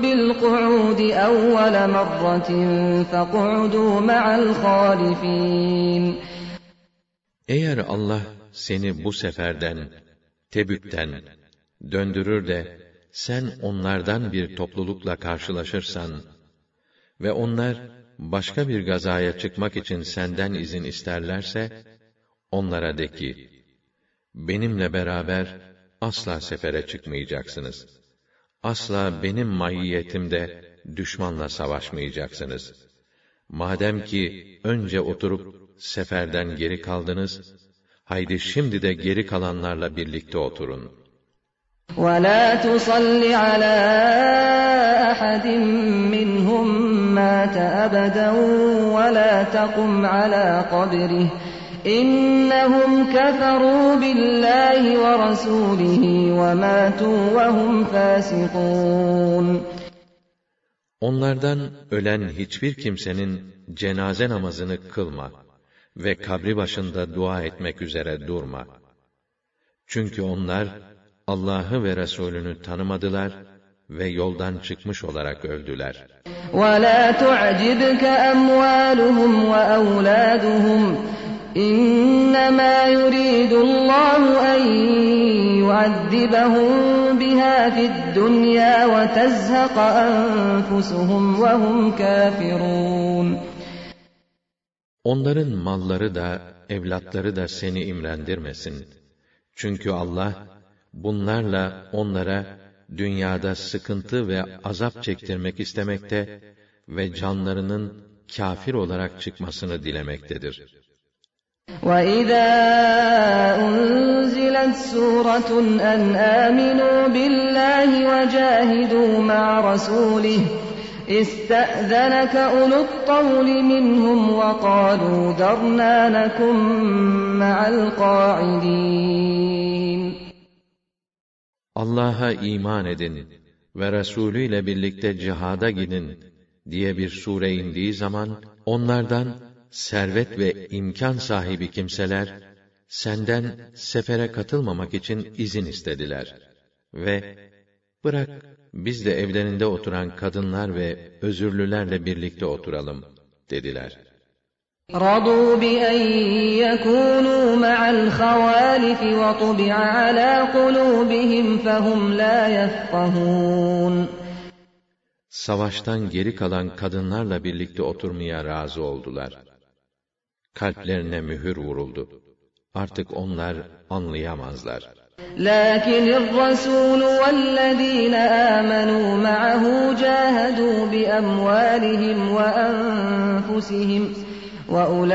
بالقعود أول مرة فاقعدوا مع الخالفين Eğer Allah seni bu seferden, Tebük'ten döndürür de sen onlardan bir toplulukla karşılaşırsan ve onlar başka bir gazaya çıkmak için senden izin isterlerse onlara de ki benimle beraber asla sefere çıkmayacaksınız. Asla benim mahiyetimde düşmanla savaşmayacaksınız. Madem ki önce oturup seferden geri kaldınız, haydi şimdi de geri kalanlarla birlikte oturun. ولا تصل على أحد منهم مات أبدا ولا تقم على قبره إنهم كفروا بالله ورسوله وماتوا وهم فاسقون Onlardan ölen hiçbir kimsenin cenaze namazını kılma ve kabri başında dua etmek üzere durma. Çünkü onlar Allah'ı ve Resulünü tanımadılar ve yoldan çıkmış olarak öldüler. وَلَا تُعْجِبْكَ أَمْوَالُهُمْ وَأَوْلَادُهُمْ إِنَّمَا يُرِيدُ اللَّهُ أَن يُعَذِّبَهُم بِهَا فِي الدُّنْيَا وَتَزْهَقَ أَنفُسُهُمْ وَهُمْ كَافِرُونَ Onların malları da, evlatları da seni imrendirmesin. Çünkü Allah, bunlarla onlara dünyada sıkıntı ve azap çektirmek istemekte ve canlarının kafir olarak çıkmasını dilemektedir. وَإِذَا أُنْزِلَتْ سُورَةٌ أَنْ آمِنُوا بِاللَّهِ وَجَاهِدُوا مَعَ رَسُولِهِ اسْتَأْذَنَكَ أُولُو الطَّوْلِ مِنْهُمْ وَقَالُوا ذَرْنَا نَكُنْ مَعَ الْقَاعِدِينَ Allah'a iman edin ve Resulü ile birlikte cihada gidin diye bir sure indiği zaman onlardan servet ve imkan sahibi kimseler senden sefere katılmamak için izin istediler ve bırak biz de evlerinde oturan kadınlar ve özürlülerle birlikte oturalım dediler. رَضُوا بِأَن يَكُونُوا مَعَ الْخَوَالِفِ وَطُبِعَ عَلَى قُلُوبِهِمْ فَهُمْ لَا يَفْقَهُونَ Savaştan geri kalan kadınlarla birlikte oturmaya razı oldular. Kalplerine mühür vuruldu. Artık onlar anlayamazlar. لكن الرسول والذين آمنوا معه جاهدوا بأموالهم وأنفسهم وأولئك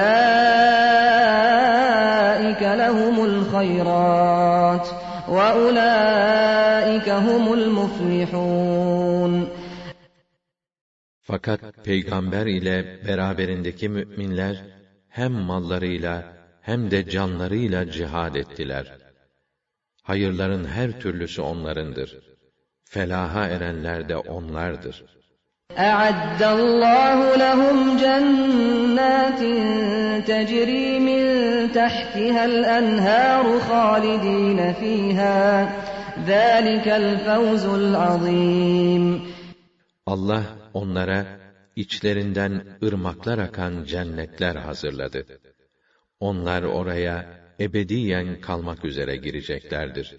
لهم الخيرات وأولئك هم المفلحون Fakat peygamber ile beraberindeki müminler hem mallarıyla hem de canlarıyla cihad ettiler. Hayırların her türlüsü onlarındır. Felaha erenler de onlardır. أعد الله لهم جنات تجري من تحتها الأنهار خالدين فيها ذلك الفوز العظيم Allah onlara içlerinden ırmaklar akan cennetler hazırladı. Onlar oraya ebediyen kalmak üzere gireceklerdir.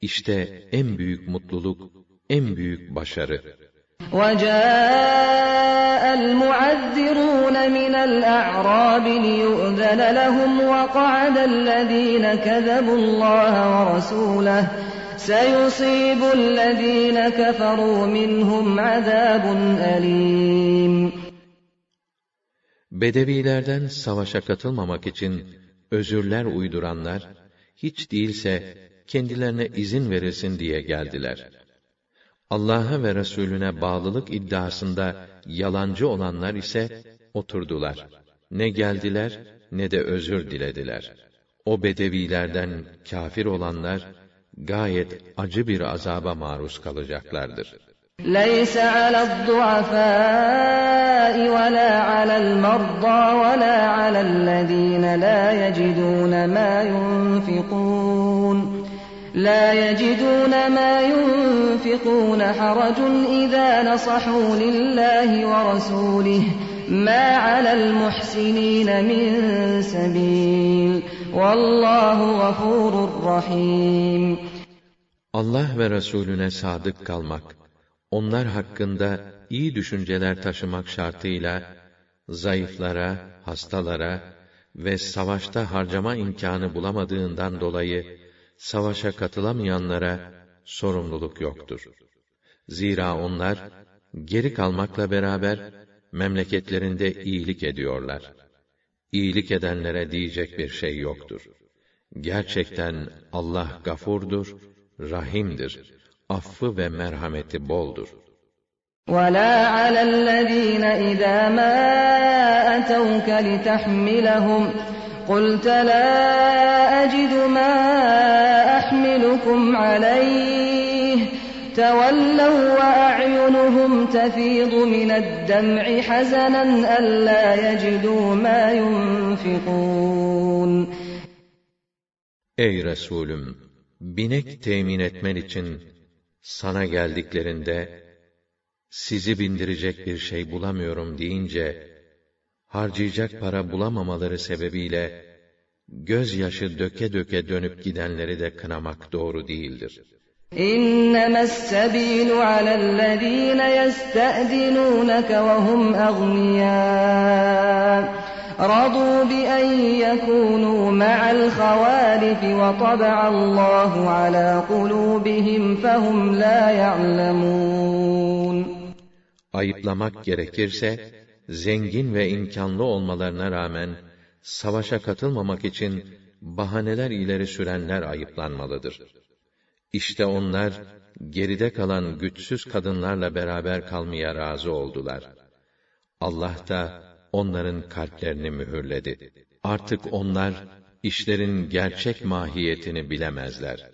İşte en büyük mutluluk, en büyük başarı. وجاء المعذرون من الأعراب ليؤذن لهم وقعد الذين كذبوا الله ورسوله سيصيب الذين كفروا منهم عذاب أليم Bedevilerden savaşa katılmamak için özürler uyduranlar, hiç değilse kendilerine izin verilsin diye geldiler. Allah'a ve Resulüne bağlılık iddiasında yalancı olanlar ise oturdular. Ne geldiler ne de özür dilediler. O bedevilerden kafir olanlar gayet acı bir azaba maruz kalacaklardır. ليس على الضعفاء ولا على المرضى ولا على الذين لا يجدون ما ينفقون. لا يجدون ما ينفقون حرج إذا نصحوا لله ورسوله ما على المحسنين من سبيل. والله غفور رحيم. Ve Resulüne sadık kalmak, onlar hakkında iyi düşünceler taşımak şartıyla, zayıflara, hastalara ve savaşta harcama imkanı bulamadığından dolayı, savaşa katılamayanlara sorumluluk yoktur. Zira onlar, geri kalmakla beraber, memleketlerinde iyilik ediyorlar. İyilik edenlere diyecek bir şey yoktur. Gerçekten Allah gafurdur, rahimdir Affı ve merhameti boldur. ولا على الذين إذا ما أتوك لتحملهم قلت لا أجد ما أحملكم عليه تولوا وأعينهم أعينهم تفيض من الدمع حزنا ألا يجدوا ما ينفقون Ey Resulüm! Binek temin etmen için sana geldiklerinde, sizi bindirecek bir şey bulamıyorum deyince, harcayacak para bulamamaları sebebiyle, gözyaşı döke döke dönüp gidenleri de kınamak doğru değildir. إنما السبيل على الذين يستأذنونك وهم أغنياء رضوا بأن يكونوا مع الخوالف وطبع الله على قلوبهم فهم لا يعلمون Ayıplamak gerekirse, zengin ve imkanlı olmalarına rağmen, savaşa katılmamak için bahaneler ileri sürenler ayıplanmalıdır. İşte onlar, geride kalan güçsüz kadınlarla beraber kalmaya razı oldular. Allah da onların kalplerini mühürledi. Artık onlar, işlerin gerçek mahiyetini bilemezler.